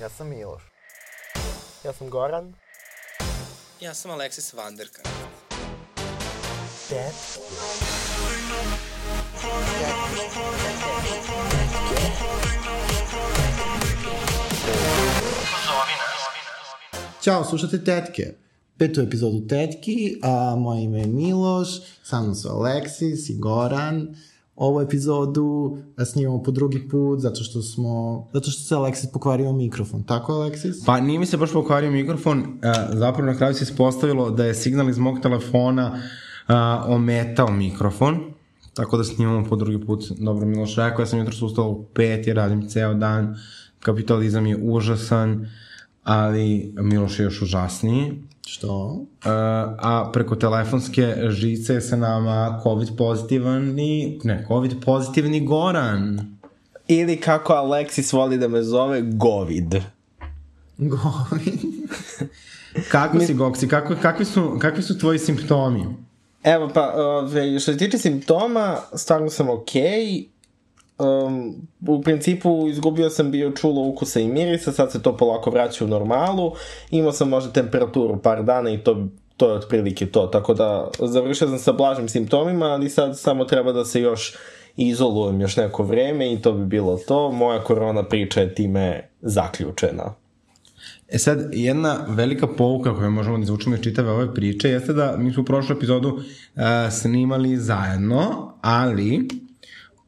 Ja sam Miloš. Ja sam Goran. Ja sam Aleksis Vanderka. Dad. Ćao, slušate Tetke. Petu epizodu Tetki, a moje ime je Miloš, sa mnom su Aleksis i Goran. Ovu epizodu snimamo po drugi put zato što smo, zato što se Aleksis pokvario mikrofon. Tako, Aleksis? Pa nije mi se baš pokvario mikrofon, e, zapravo na kraju se ispostavilo da je signal iz mog telefona a, ometao mikrofon, tako da snimamo po drugi put. Dobro, Miloš rekao, ja sam jutro ustao u pet i radim ceo dan, kapitalizam je užasan, ali Miloš je još užasniji. Što? Uh, a preko telefonske žice je sa nama COVID pozitivni, ne, COVID pozitivni Goran. Ili kako Aleksis voli da me zove, Govid. Govi. Kako si, Goksi? Kako, kakvi, su, kakvi su tvoji simptomi? Evo pa, ove, što se tiče simptoma, stvarno sam okej. Okay. Um, u principu izgubio sam bio čulo ukusa i mirisa, sad se to polako vraća u normalu. Imao sam možda temperaturu par dana i to, to je otprilike to. Tako da završio sam sa blažim simptomima, ali sad samo treba da se još izolujem još neko vreme i to bi bilo to. Moja korona priča je time zaključena. E sad, jedna velika pouka koju možemo da izvučemo iz čitave ove priče jeste da mi smo u prošlu epizodu uh, snimali zajedno, ali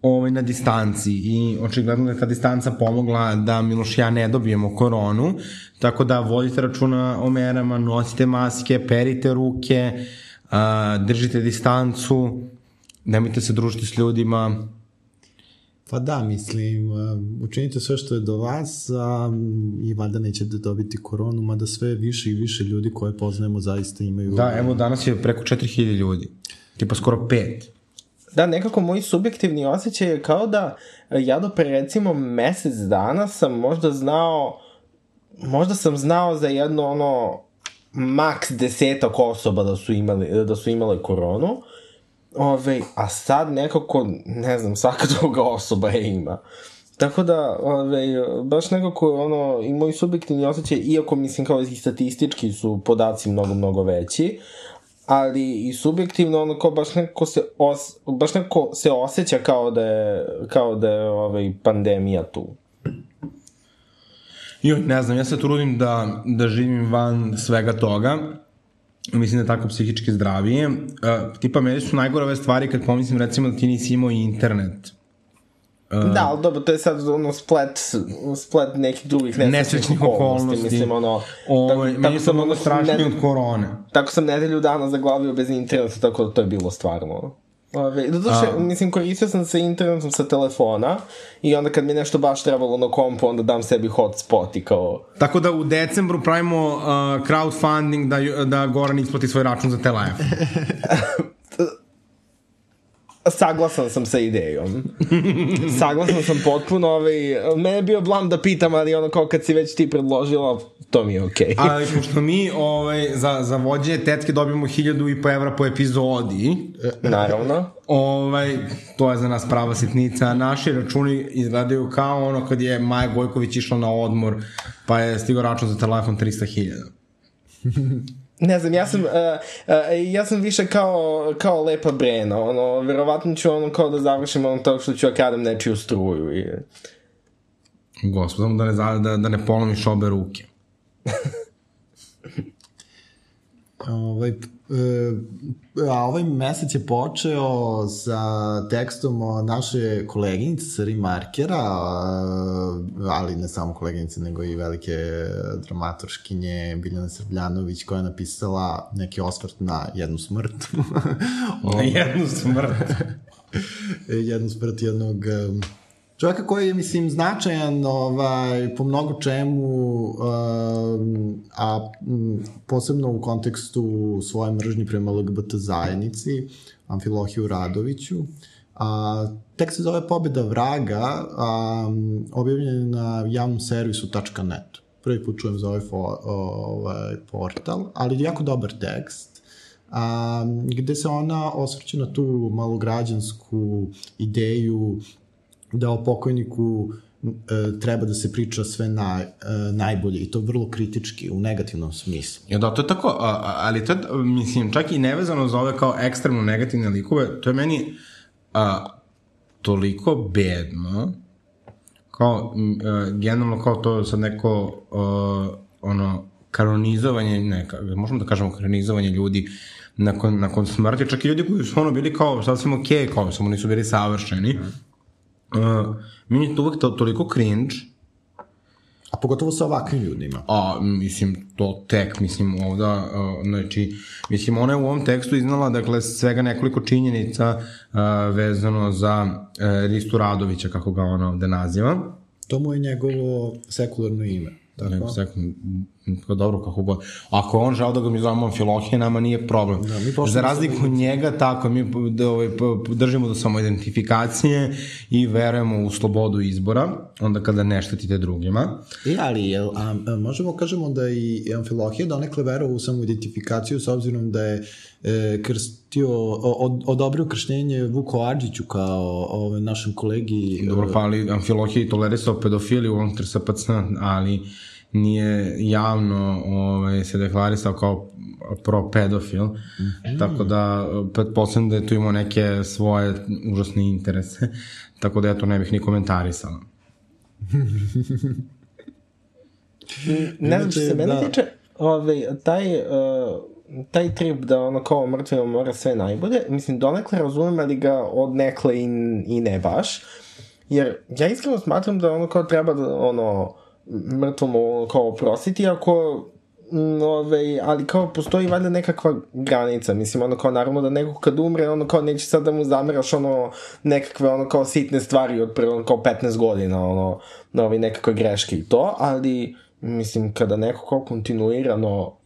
ovaj, na distanci i očigledno da je ta distanca pomogla da Miloš i ja ne dobijemo koronu, tako da vodite računa o merama, nosite maske, perite ruke, uh, držite distancu, nemojte se družiti s ljudima, Pa da, mislim, učinite sve što je do vas a, i valjda nećete dobiti koronu, mada sve više i više ljudi koje poznajemo zaista imaju... Da, evo danas je preko 4000 ljudi, tipa skoro 5. Da, nekako moj subjektivni osjećaj je kao da ja do pre recimo mesec dana sam možda znao, možda sam znao za jedno ono maks desetak osoba da su, imali, da su imale koronu, Ove, a sad nekako, ne znam, svaka druga osoba je ima. Tako da, ove, baš nekako, ono, i moj subjektivni osjećaj, iako mislim kao i statistički su podaci mnogo, mnogo veći, ali i subjektivno ono kao baš nekako se os, baš nekako se osjeća kao da je kao da je ovaj pandemija tu. Joj, ne znam, ja se trudim da, da živim van svega toga. Mislim da je tako psihički zdravije. Uh, tipa, meni su najgore ove stvari kad pomislim recimo da ti nisi imao internet. Uh, da, ali dobro, to je sad ono splet, splet nekih drugih nesrećnih okolnosti. okolnosti. Mislim, ono... O, tako, meni tako sam ono strašniji od korone. Tako sam nedelju dana zaglavio bez interneta, tako da to je bilo stvarno Ove, doduše, A... mislim, koristio sam se internetom sa telefona i onda kad mi nešto baš trebalo na kompu, onda dam sebi hotspot i kao... Tako da u decembru pravimo uh, crowdfunding da, da Goran isplati svoj račun za telefon. Saglasan sam sa idejom. Saglasan sam potpuno, ovaj, mene je bio blam da pitam, ali ono kao kad si već ti predložila, to mi je okej. Okay. ali pošto mi ovaj, za, za vođenje tetke dobijemo hiljadu i po evra po epizodi. Naravno. Ovaj, to je za nas prava sitnica. Naši računi izgledaju kao ono kad je Maja Gojković išla na odmor, pa je stigao račun za telefon 300.000. Ne znam, ja sam, uh, uh, ja sam više kao, kao lepa Brena, ono, verovatno ću ono kao da završim ono to što ću akadem nečiju struju i... Gospodom, da ne, da, da ne polomiš obe ruke. ovaj, e, a ovaj mesec je počeo sa tekstom naše koleginice Sari Markera, ali ne samo koleginice, nego i velike dramatorškinje Biljana Srbljanović koja je napisala neki osvrt na jednu smrt. na jednu smrt. jednu smrt jednog čovjeka koji je, mislim, značajan ovaj, po mnogo čemu, um, a posebno u kontekstu svoje mržnje prema LGBT zajednici, Amfilohiju Radoviću. A, tek se zove Pobeda vraga, a, objavljen je na javnom servisu .net. Prvi put čujem za ovaj, ovaj portal, ali jako dobar tekst a, gde se ona osvrće na tu malograđansku ideju da o pokojniku e, treba da se priča sve naj, e, najbolje i to vrlo kritički u negativnom smislu. Ja da, to je tako, ali to je, mislim, čak i nevezano za ove kao ekstremno negativne likove, to je meni a, toliko bedno, kao, a, generalno kao to sad neko, a, ono, kanonizovanje, ne, možemo da kažemo kanonizovanje ljudi nakon, nakon smrti, čak i ljudi koji su ono bili kao sasvim okej, okay, kao samo nisu bili savršeni. Uh, meni je to uvek to, toliko cringe, A pogotovo sa ovakvim ljudima. A, mislim, to tek, mislim, ovda, uh, znači, mislim, ona je u ovom tekstu iznala, dakle, svega nekoliko činjenica uh, vezano za uh, Ristu Radovića, kako ga ona ovde naziva. To mu je njegovo sekularno ime. Tako? Nego pa dobro, kako god. Ako on žao da ga mi zovemo Amfilohije, nama nije problem. Da, mi Za razliku od njega, tako, mi da, ovaj, držimo do samoidentifikacije i verujemo u slobodu izbora, onda kada ne štetite drugima. E, ali jel, a, a, možemo kažemo da i Amfilohije donekle verovao u samoidentifikaciju s obzirom da je e, krstio, od, odobrio krštenje Vuko Adžiću kao ove, našem kolegi. Dobro, pa ali Amfilohije i tolerisao pedofiliju unutar SPC, ali nije javno ovaj, se deklarisao kao pro-pedofil, mm -hmm. tako da pretpostavljam da je tu imao neke svoje užasne interese, tako da ja to ne bih ni komentarisala. Ne znam što se mene da. tiče, ovaj, taj, uh, taj trip da ono kao mrtvima mora sve najbolje, mislim, donekle razumem, ali ga od nekle i, i ne baš, jer ja iskreno smatram da ono kao treba da ono mrtvom kao oprostiti ako mm, Ove, ali kao postoji valjda nekakva granica, mislim, ono kao naravno da neko kad umre, ono kao neće sad da mu zameraš ono nekakve ono kao sitne stvari od pre ono kao 15 godina, ono, na ove nekakve greške i to, ali mislim, kada neko kao kontinuirano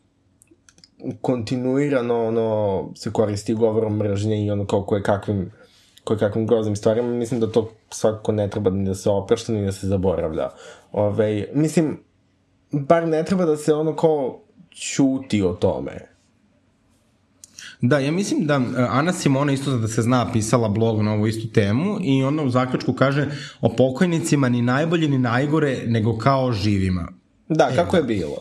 kontinuirano ono, se koristi govorom mržnje i ono kao koje kakvim koje kakvim groznim stvarima, mislim da to svakako ne treba ni da se oprašta ni da se zaboravlja. Ove, mislim, bar ne treba da se ono kao ćuti o tome. Da, ja mislim da e, Ana Simona isto da se zna pisala blog na ovu istu temu i ona u zaključku kaže o pokojnicima ni najbolje ni najgore nego kao živima. Da, kako je bilo.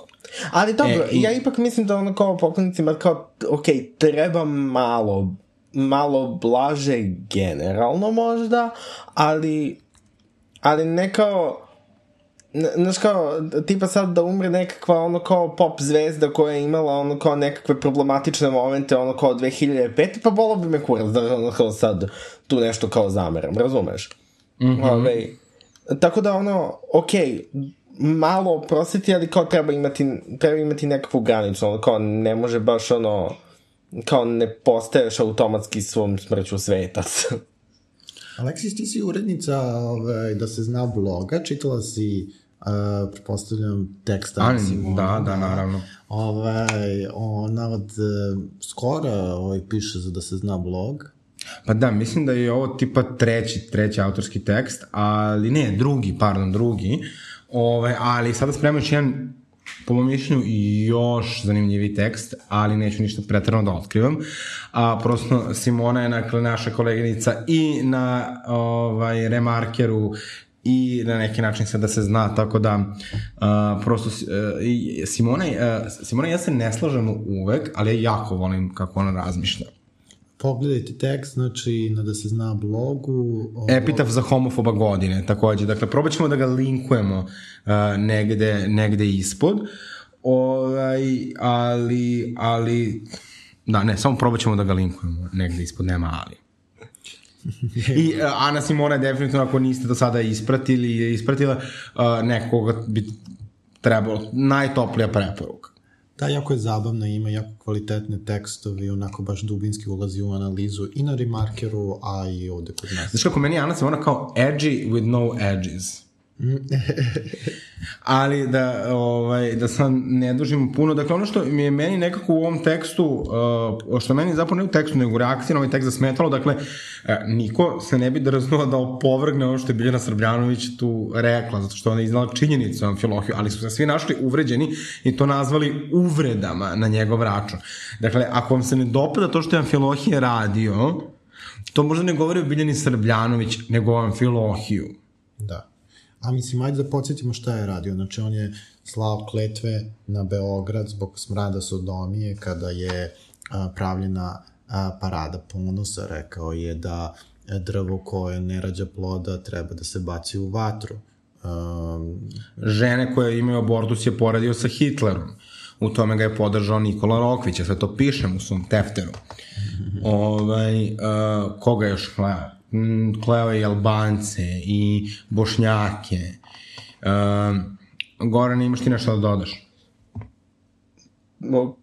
Ali dobro, E, i- ja ipak mislim da ono kao pokojnicima kao, ok, treba malo, malo blaže generalno možda, ali, ali ne kao, Znaš kao, tipa sad da umre nekakva ono kao pop zvezda koja je imala ono kao nekakve problematične momente ono kao 2005, pa bolo bi me kurac da ono kao sad tu nešto kao zameram, razumeš? Mm -hmm. Ove, tako da ono, okej, malo oprostiti, ali kao treba imati, treba imati nekakvu granicu, ono kao ne može baš ono, kao ne postaješ automatski svom smrću svetac. Aleksis, ti si urednica ovaj, da se zna bloga, čitala si, uh, pretpostavljam, tekst Ani, Simone. da, da, naravno. Ovaj, ona od uh, skora ovaj, piše za da se zna blog. Pa da, mislim da je ovo tipa treći, treći autorski tekst, ali ne, drugi, pardon, drugi. Ove, ali sada spremam još jedan po mojom mišljenju još zanimljivi tekst, ali neću ništa pretrano da otkrivam. A, prosto Simona je dakle, naša koleginica i na ovaj, Remarkeru i na neki način se da se zna, tako da uh, prosto uh, i Simona, uh, Simona i ja se ne slažemo uvek, ali ja jako volim kako ona razmišlja. Pogledajte tekst, znači, na da se zna blogu. Ovaj, Epitaf za homofoba godine, takođe. Dakle, probat ćemo da ga linkujemo uh, negde, negde ispod. Ovaj, ali, ali, da, ne, samo probat ćemo da ga linkujemo negde ispod, nema ali. I uh, Ana Simona je definitivno, ako niste do sada ispratili ili ispratila, uh, nekoga bi trebalo, najtoplija preporuka. Da, jako je zabavna, ima jako kvalitetne tekstovi, onako baš dubinski ulazi u analizu i na Remarkeru, a i ovde kod nas. Znaš kako, meni je Ana Simona kao edgy with no edges. Ali da, ovaj, da sam ne dužim puno, dakle ono što mi je meni nekako u ovom tekstu, uh, što meni zapravo ne u tekstu, nego u reakciji na ovaj tekst zasmetalo, dakle, uh, niko se ne bi drznuo da opovrgne ono što je Biljana Srbljanović tu rekla, zato što ona je iznala činjenicu o Amfilohiju, ali su se svi našli uvređeni i to nazvali uvredama na njegov račun. Dakle, ako vam se ne dopada to što je Amfilohije radio, to možda ne govori o Biljani Srbljanović, nego o Amfilohiju. Da. A mislim, ajde da podsjetimo šta je radio. Znači, on je slao kletve na Beograd zbog smrada sodomije kada je a, pravljena a, parada ponosa. Rekao je da drvo koje ne rađa ploda treba da se baci u vatru. Um, Žene koje imaju abortus je poredio sa Hitlerom. U tome ga je podržao Nikola Rokvić, ja sve to pišem u svom tefteru. ovaj, uh, koga još kleo? Mm, Kleo je i Albance i Bošnjake. Uh, Goran, imaš ti nešto da dodaš?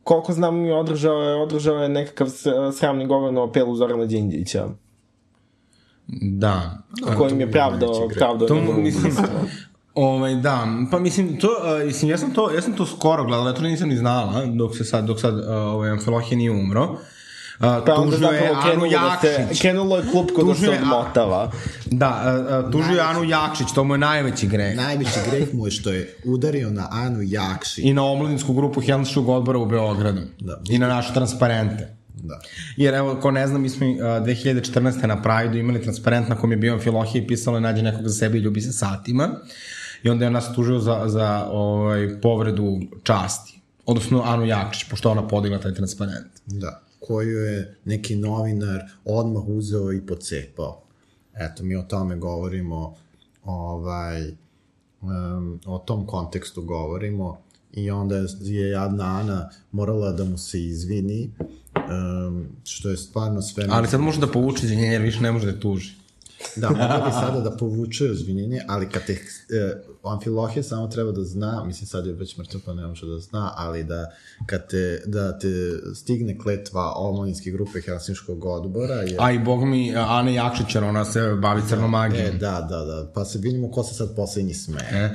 Koliko znam, održao je, održao je nekakav sramni govor na apelu Zorana Đinđića, Da. kojim je pravdao, pravdao To njegovo mislim, ovaj, da, pa mislim, to, uh, mislim, ja sam to, ja sam to skoro gledala, ja to nisam ni znala, dok se sad, dok sad, uh, ovaj, Amfilohije nije umro. Uh, Pa tužio je Anu krenulo da se, Jakšić. krenulo je klupko da se Tužio je- odmotava. Da, uh, uh, tužio je Anu Jakšić, to mu je najveći greh. najveći greh mu je što je udario na Anu Jakši. I na omladinsku grupu Helmskog odbora u Beogradu. Da. I na naše transparente. Da. Jer evo, ko ne zna, mi smo uh, 2014. na Prajdu imali transparent na kom je bio Amfilohije i pisalo je nađe nekog za sebe i ljubi se satima. I onda je nas tužio za, za ovaj, povredu časti. Odnosno Anu Jakšić, pošto je ona podigla taj transparent. Da, koju je neki novinar odmah uzeo i pocepao. Eto, mi o tome govorimo, ovaj, um, o tom kontekstu govorimo i onda je jadna Ana morala da mu se izvini, um, što je stvarno sve... Ali sad može da povuče izvinjenje, jer više ne može da tuži. Da, mogla bi sada da povuče izvinjenje, ali kad te... E, Amfilohije samo treba da zna, mislim sad je već mrtav pa ne može da zna, ali da kad te, da te stigne kletva omladinske grupe Helsinškog odbora, je... A i bog mi, Ana Jakšić, jer ona se bavi crnomagijom. E, da, da, da, pa se vidimo ko se sad poslednji smeje. E,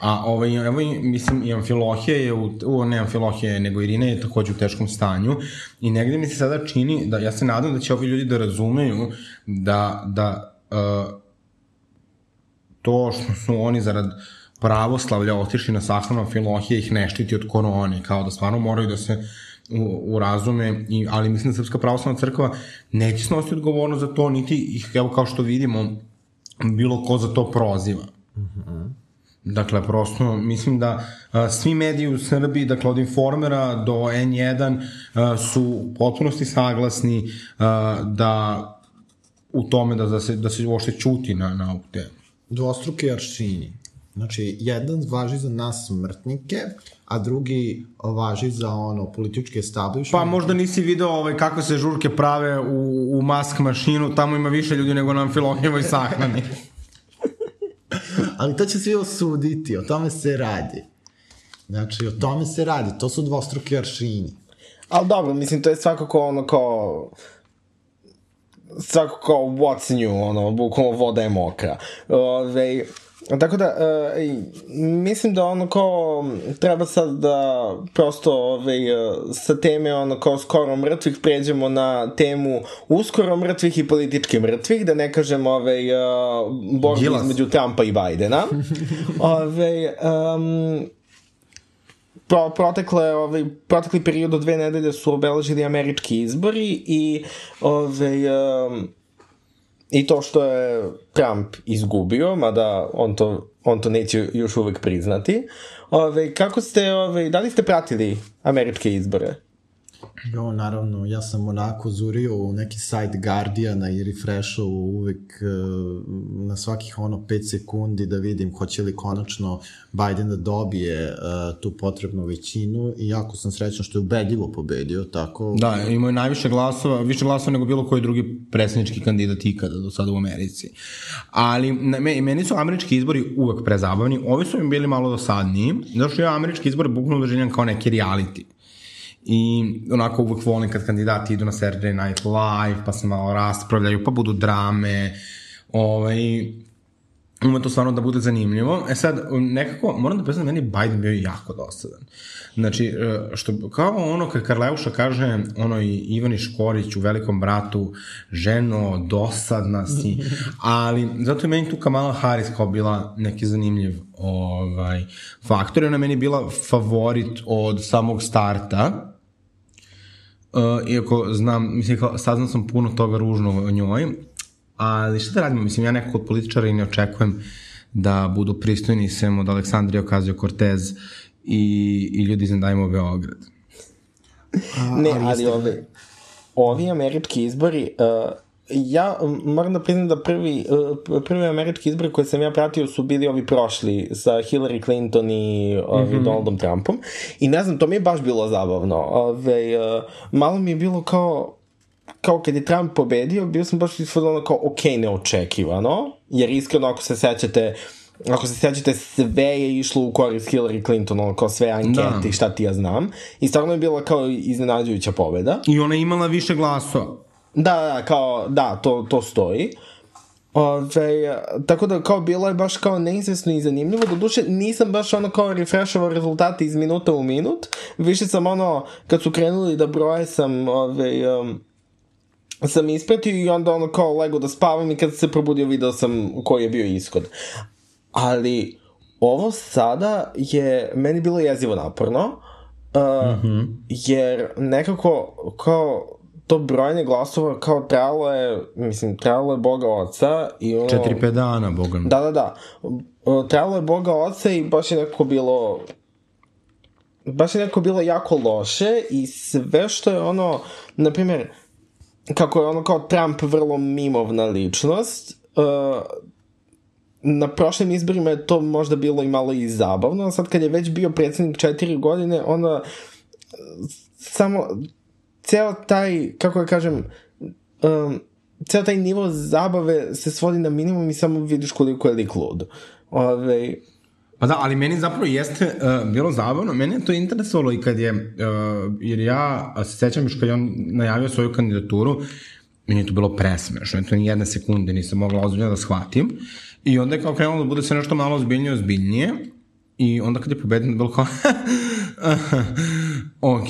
A ovaj, evo, mislim, i Amfilohije je, u, u, ne Amfilohije, nego Irina je takođe u teškom stanju i negde mi se sada čini, da ja se nadam da će ovi ljudi da razumeju da, da uh, to što su oni zarad pravoslavlja otišli na sahranu Amfilohije ih ne štiti od korone, kao da stvarno moraju da se u, urazume, i, ali mislim da Srpska pravoslavna crkva neće snositi odgovornost za to, niti ih, evo kao što vidimo, bilo ko za to proziva. Dakle, prosto, mislim da a, svi mediji u Srbiji, dakle, od Informera do N1, a, su u potpunosti saglasni a, da u tome da, da, se, da se uopšte čuti na, na ovu temu. Dvostruki aršini. Znači, jedan važi za nas smrtnike, a drugi važi za ono političke establishment. Pa možda nisi video ovaj, kako se žurke prave u, u mask mašinu, tamo ima više ljudi nego na Amfilohijevoj sahrani. Ali to će svi osuditi, o tome se radi. Znači, o tome se radi, to su dvostruki aršini. Ali dobro, mislim, to je svakako ono kao svakako what's new, ono, bukvalno voda je mokra. Ove, tako da, e, mislim da ono kao treba sad da prosto ove, sa teme ono kao skoro mrtvih pređemo na temu uskoro mrtvih i politički mrtvih, da ne kažem ove, borbi Đilas. između Trumpa i Bajdena. ove, um, pro, protekle, ovaj, protekli period od dve nedelje su obeležili američki izbori i ovaj, um, i to što je Trump izgubio, mada on to, on to neće još uvek priznati. Ove, kako ste, ove, da li ste pratili američke izbore? Jo, naravno, ja sam onako zurio u neki sajt Guardiana i refreshao uvek uh, na svakih ono 5 sekundi da vidim hoće li konačno Biden da dobije uh, tu potrebnu većinu i jako sam srećan što je ubedljivo pobedio, tako... Da, imao je najviše glasova, više glasova nego bilo koji drugi predsjednički kandidat ikada do sada u Americi. Ali meni su američki izbori uvek prezabavni, ovi su mi bili malo dosadniji, zato ja američki izbore bukvalno doživljam kao neki reality. I onako uvek volim kad kandidati idu na Saturday Night Live, pa se malo raspravljaju, pa budu drame, ovaj, Ima to stvarno da bude zanimljivo. E sad, nekako, moram da priznam, meni Biden bio jako dosadan. Znači, e, što, kao ono kad Karleuša kaže, ono i Ivani Škorić u Velikom bratu, ženo, dosadna si, ali zato je meni tu Kamala Harris kao bila neki zanimljiv ovaj, faktor. Ona meni bila favorit od samog starta, iako znam, mislim, kao, saznam sam puno toga ružno o njoj, ali šta da radimo, mislim, ja nekako od političara i ne očekujem da budu pristojni sem od Aleksandrija Ocasio-Cortez i, i ljudi iz Dajmo Beograd. ne, ali, ali ovi, ovi američki izbori, uh, ja moram da priznam da prvi, uh, prvi američki izbori koje sam ja pratio su bili ovi prošli sa Hillary Clinton i ovi, mm -hmm. Donaldom Trumpom i ne znam, to mi je baš bilo zabavno. Ove, uh, malo mi je bilo kao kao kad je Trump pobedio, bio sam baš isfodano kao ok, neočekivano, jer iskreno ako se sećate ako se sećate, sve je išlo u korist Hillary Clinton, ono, kao sve ankete da. i šta ti ja znam. I stvarno je bila kao iznenađujuća pobeda. I ona je imala više glasova. Da, da, kao, da, to, to stoji. Ove, tako da kao bilo je baš kao neizvesno i zanimljivo, do duše nisam baš ono kao refreshovao rezultate iz minuta u minut, više sam ono, kad su krenuli da broje sam ove, um, sam ispratio i onda ono kao lego da spavam i kad se probudio video sam koji je bio ishod. Ali ovo sada je meni bilo jezivo naporno, uh, mm -hmm. jer nekako kao to brojanje glasova kao trebalo je, mislim, trebalo je Boga Oca i ono... Četiri, pet dana, Boga. Da, da, da. Trebalo je Boga Oca i baš je nekako bilo baš je nekako bilo jako loše i sve što je ono, na primjer, kako je ono kao Trump vrlo mimovna ličnost, uh, na prošlim izborima je to možda bilo i malo i zabavno, a sad kad je već bio predsednik četiri godine, onda samo ceo taj, kako da kažem, um, ceo taj nivo zabave se svodi na minimum i samo vidiš koliko je lik lud. Ove, Pa da, ali meni zapravo jeste uh, bilo zabavno, meni je to interesovalo i kad je, uh, jer ja se sećam još kad je on najavio svoju kandidaturu, meni je to bilo presmešno, to ni jedne sekunde nisam mogla ozbiljno da shvatim. I onda je kao krenulo da bude sve nešto malo ozbiljnije, ozbiljnije. I onda kad je pobedio, bilo kao... ok,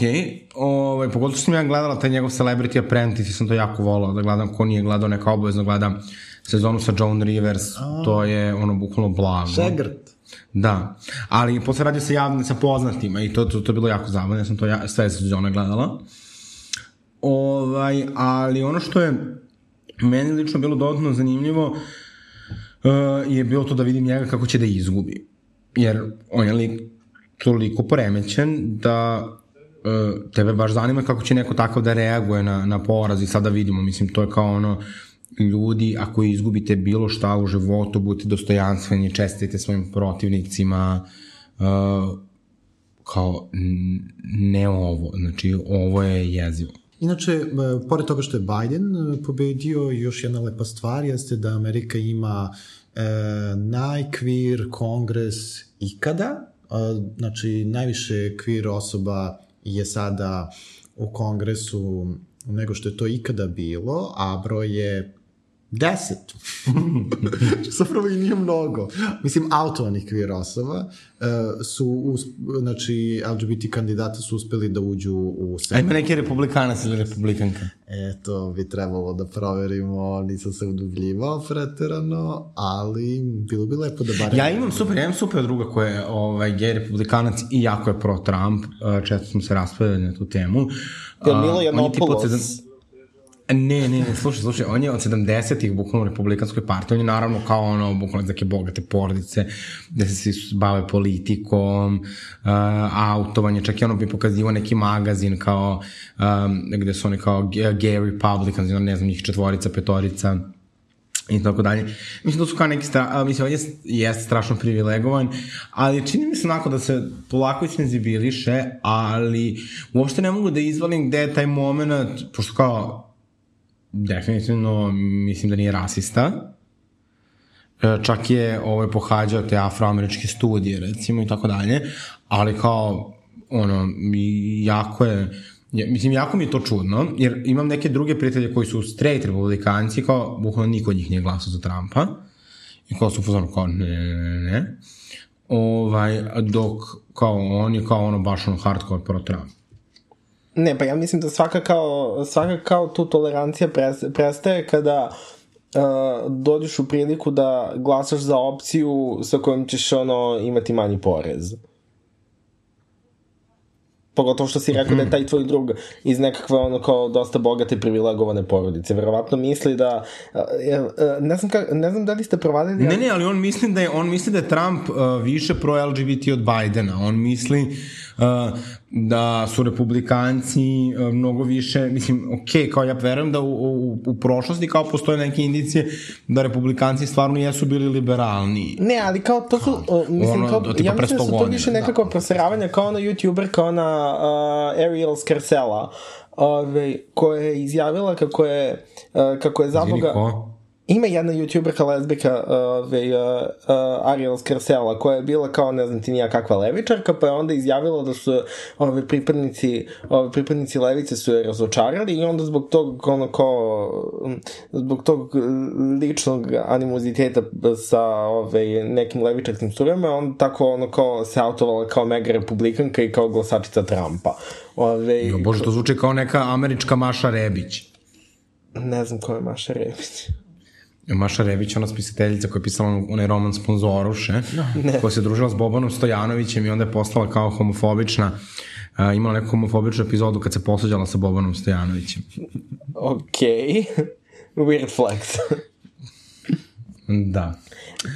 ovaj, pogotovo sam ja gledala taj njegov Celebrity Apprentice i sam to jako volao da gledam, ko nije gledao neka obavezno gledam sezonu sa Joan Rivers, oh. to je ono bukvalno blago. Šegrt. Da, ali posle radio sa javnim, sa poznatima i to, to, to je bilo jako zabavno, ja sam to ja, sve sezone gledala. Ovaj, ali ono što je meni lično bilo dodatno zanimljivo uh, je bilo to da vidim njega kako će da izgubi. Jer on je lik toliko poremećen da tebe baš zanima kako će neko takav da reaguje na, na poraz i sada vidimo, mislim, to je kao ono, ljudi, ako izgubite bilo šta u životu, budite dostojanstveni, čestite svojim protivnicima, uh, kao ne ovo, znači ovo je jezivo. Inače, e, pored toga što je Biden e, pobedio, još jedna lepa stvar jeste da Amerika ima e, najkvir kongres ikada, znači najviše kvir osoba je sada u kongresu nego što je to ikada bilo, a broj je Deset. Zapravo i nije mnogo. Mislim, autonih queer osoba uh, su, us, znači, LGBT kandidata su uspeli da uđu u senat. A ima neki republikanac ili republikanka? E, to bi trebalo da proverimo, nisam se udubljivao preterano, ali bilo bi lepo da bar... Ja imam super, ja imam super druga koja je ovaj, gej republikanac i jako je pro-Trump, uh, često smo se raspravili na tu temu. Je Milo Janopoulos? Ne, ne, ne, slušaj, slušaj, on je od 70-ih bukvalno u republikanskoj partiji, on je naravno kao ono, bukvalno neke bogate porodice, gde se svi bave politikom, uh, autovanje, čak i ono bi pokazivo neki magazin kao, um, gde su oni kao gay republicans, ne znam, njih četvorica, petorica, i tako dalje. Mislim da su kao neki, stra, mislim, on je, jeste strašno privilegovan, ali čini mi se onako da se polako senzibiliše, ali uopšte ne mogu da izvalim gde je taj moment, pošto kao definitivno mislim da nije rasista. E, čak je ovaj, pohađao te afroameričke studije, recimo, i tako dalje, ali kao, ono, jako je, Ja, mislim, jako mi je to čudno, jer imam neke druge prijatelje koji su straight republikanci, kao, bukvalno niko od njih nije glasao za Trumpa, i kao su pozorno kao, ne, ne, ne, ovaj, dok, kao, on je kao ono baš ono hardcore pro Trump. Ne, pa ja mislim da svaka kao, svaka kao tu tolerancija prestaje kada uh, dođeš u priliku da glasaš za opciju sa kojom ćeš ono imati manji porez. Pogotovo što si rekao da je taj tvoj drug iz nekakve ono kao dosta bogate privilegovane porodice. Verovatno misli da... uh, uh, ne, znam ka, ne znam da li ste provadili... Ne, ne, ali on misli da je, on misli da je Trump uh, više pro-LGBT od Bidena. On misli uh, da su republikanci uh, mnogo više, mislim, ok, kao ja verujem da u, u, u prošlosti kao postoje neke indicije da republikanci stvarno jesu bili liberalniji. Ne, ali kao to su, uh, mislim, ono, kao, do ja mislim da 100 su to više da. nekako proseravanja kao na YouTuber, kao na uh, Ariel Scarcella, ove, koja je izjavila kako je, uh, kako je Izvini, zaboga... ko? Ima jedna youtuberka lesbika ove, uh, uh, Ariel Scarcella koja je bila kao ne znam ti nija kakva levičarka pa je onda izjavila da su ove pripadnici ove pripadnici levice su je razočarali i onda zbog tog ono kao zbog tog ličnog animoziteta sa ove nekim levičarskim sturijama on tako ono kao se autovala kao mega republikanka i kao glasačica Trumpa. Ove, Jo, bože, to zvuči kao neka američka Maša Rebić. ne znam ko je Maša Rebić. Maša Rebić, ona spisateljica koja je pisala onaj roman Sponzoruše, Ne. koja se družila s Bobanom Stojanovićem i onda je postala kao homofobična Uh, imala neku homofobičnu epizodu kad se posvađala sa Bobanom Stojanovićem. Ok. Weird flex. Da.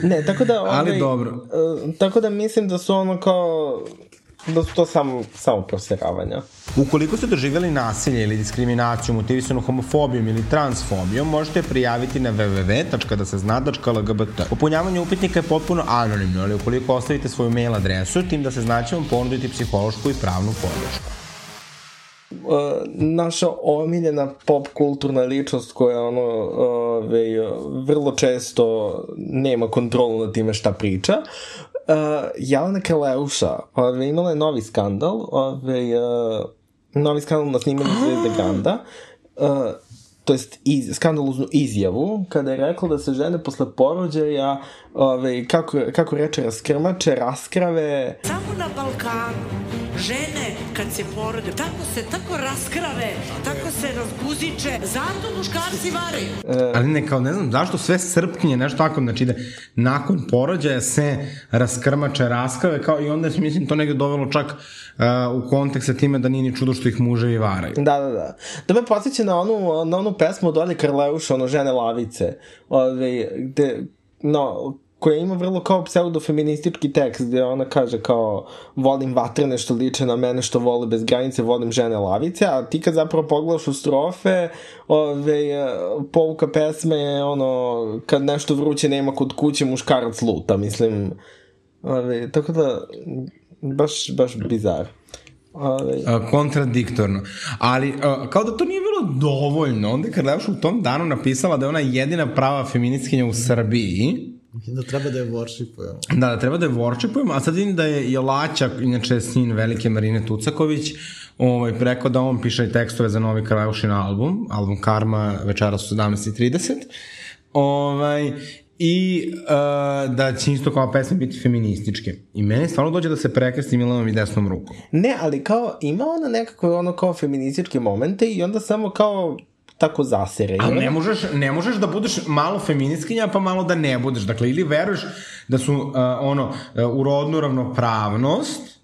Ne, tako da... Ali ovaj, dobro. e, tako da mislim da su ono kao... Da su to samo, samo proseravanja. Ukoliko ste doživjeli nasilje ili diskriminaciju motivisanu homofobijom ili transfobijom, možete je prijaviti na www.dasezna.lgbt. Popunjavanje upitnika je potpuno anonimno, ali ukoliko ostavite svoju mail adresu, tim da se znaće vam ponuditi psihološku i pravnu podršku. Uh, naša omiljena pop kulturna ličnost koja ono ove, vrlo često nema kontrolu nad time šta priča. Uh, Jelena Kaleuša ove, imala je novi skandal ove, uh, novi skandal na snimanju Zvezde Granda. Uh, to jest iz, skandaloznu izjavu kada je rekla da se žene posle porođaja ove, kako, kako reče raskrmače, raskrave Samo na Balkanu žene kad se porode, tako se, tako raskrave, tako se razguziče, zato muškarci varaju. Ali ne, kao ne znam, zašto sve srpkinje, nešto tako, znači da nakon porođaja se raskrmače, raskrave, kao i onda je, mislim, to negde dovelo čak uh, u kontekst sa time da nije ni čudo što ih muževi varaju. Da, da, da. Da me podsjeća na onu, na onu pesmu od Olje Karleuša, ono žene lavice, ove, gde, no, koja ima vrlo kao pseudofeministički tekst gde ona kaže kao volim vatrene što liče na mene što vole bez granice, volim žene lavice, a ti kad zapravo pogledaš u strofe, ove, pouka pesme je ono kad nešto vruće nema kod kuće muškarac luta, mislim ove, tako da baš, baš bizar. Ove, Uh, kontradiktorno. Ali, kao da to nije bilo dovoljno, onda je Karleuša u tom danu napisala da je ona jedina prava feministkinja u Srbiji, da treba da je worshipujemo. Da, da treba da je worshipujemo, a sad vidim da je Jelača, inače sin velike Marine Tucaković, ovaj, rekao da on piše i tekstove za novi Karleušin album, album Karma večeras u 17.30. Ovaj, i uh, da će isto kao pesme biti feminističke. I meni stvarno dođe da se prekresti Milanom i desnom rukom. Ne, ali kao ima ona nekako ono kao feminističke momente i onda samo kao tako zasere. Ali onda- ne možeš, ne možeš da budeš malo feministkinja, pa malo da ne budeš. Dakle, ili veruješ da su uh, ono, uh, u rodnu ravnopravnost,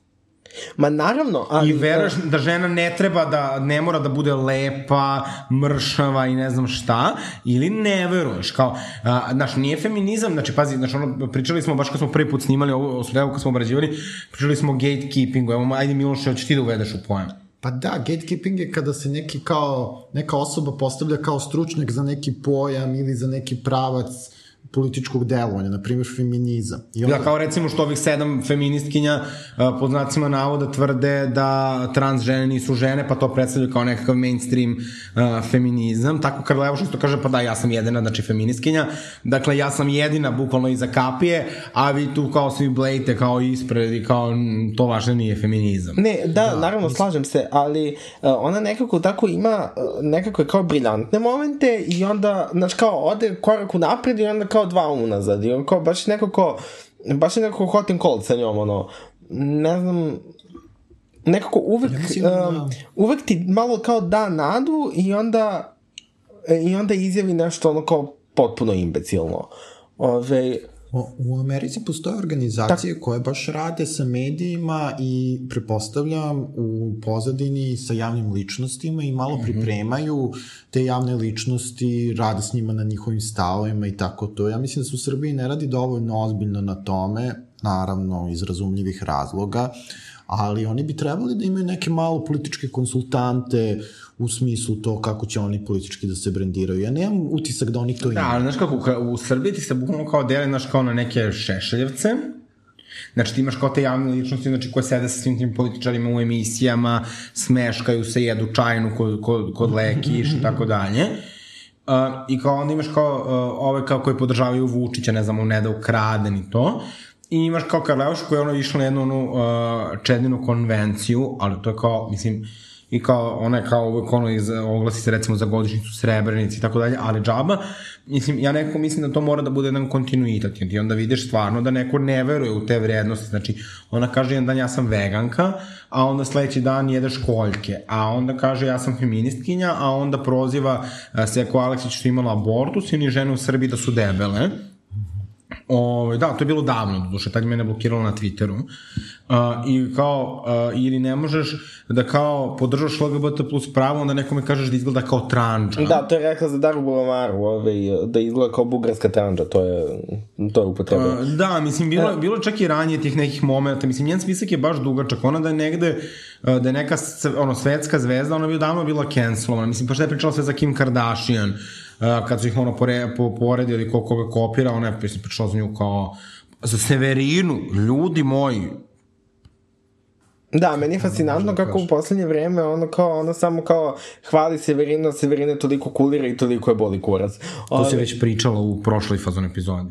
Ma naravno, ali... I veruješ da žena ne treba da, ne mora da bude lepa, mršava i ne znam šta, ili ne veruješ, kao, a, znaš, nije feminizam, znači, pazi, znači, ono, pričali smo, baš kad smo prvi put snimali ovo, ovo kad smo obrađivali, pričali smo o gatekeepingu, evo, ajde Miloše, hoćeš ti da uvedeš u pojam. Pa da, gatekeeping je kada se neki kao, neka osoba postavlja kao stručnjak za neki pojam ili za neki pravac političkog delovanja, na primjer feminizam. I Da, kao recimo što ovih sedam feministkinja uh, pod znacima navoda tvrde da trans žene nisu žene, pa to predstavlja kao nekakav mainstream uh, feminizam. Tako Karlevoš isto kaže, pa da, ja sam jedina, znači feministkinja. Dakle, ja sam jedina, bukvalno iza kapije, a vi tu kao svi blejte kao ispred i kao to vaše nije feminizam. Ne, da, da naravno, slažem se, ali uh, ona nekako tako ima uh, nekakve kao briljantne momente i onda, znaš, kao ode korak u napred i onda kao dva unazad i on kao baš nekako, baš je nekako hot and cold sa njom, ono, ne znam, nekako uvek, Ja um, uvek ti malo kao da nadu i onda i onda izjavi nešto ono kao potpuno imbecilno. Ove, u Americi postoje organizacije koje baš rade sa medijima i prepostavljam u pozadini sa javnim ličnostima i malo pripremaju te javne ličnosti, rade s njima na njihovim stavovima i tako to. Ja mislim da se u Srbiji ne radi dovoljno ozbiljno na tome, naravno iz razumljivih razloga, ali oni bi trebali da imaju neke malo političke konsultante u smislu to kako će oni politički da se brendiraju. Ja nemam utisak da oni to Da, imaju. ali znaš kako, ka- u Srbiji ti se bukvalno kao deli, znaš, kao na neke šešeljevce, Znači ti imaš kao te javne ličnosti znači, koje sede sa svim tim političarima u emisijama, smeškaju se, jedu čajnu kod, kod, kod Lekiš i tako dalje. Uh, I kao onda imaš kao uh, ove kao koji podržavaju Vučića, ne znam, ne da ukrade ni to. I imaš kao Karleuš koja je ono išla na jednu onu uh, čedinu konvenciju, ali to je kao, mislim, i kao, ona je kao uvek ono iz, oglasi se recimo za godišnicu Srebrenici i tako dalje, ali džaba, mislim, ja nekako mislim da to mora da bude jedan kontinuitet, i onda vidiš stvarno da neko ne veruje u te vrednosti, znači, ona kaže jedan dan ja sam veganka, a onda sledeći dan jede školjke, a onda kaže ja sam feministkinja, a onda proziva a, Seko Aleksić što imala abortus i ni žene u Srbiji da su debele, Ove, da, to je bilo davno, duše, tad je mene blokiralo na Twitteru. Uh, I kao, uh, ili ne možeš da kao podržaš LGBT plus pravo, onda nekome kažeš da izgleda kao tranđa. Da, to je rekla za Daru Bulamaru, ovaj, da izgleda kao bugarska tranđa, to je, to je upotreba. Uh, da, mislim, bilo, je- bilo čak i ranije tih nekih momenta, mislim, njen spisak je baš dugačak, ona da je negde, da je neka ono, svetska zvezda, ona bi davno bila cancelovana, mislim, pa šta je pričala sve za Kim Kardashian, uh, kad su ih ono pore, po, poredili ko koga kopira, ona je mislim, pričala za nju kao za Severinu, ljudi moji, Da, meni je fascinantno kako u poslednje vreme ono kao, ono samo kao hvali Severina, Severina toliko kulira i toliko je boli kurac. To se već pričalo u prošloj fazon epizodi.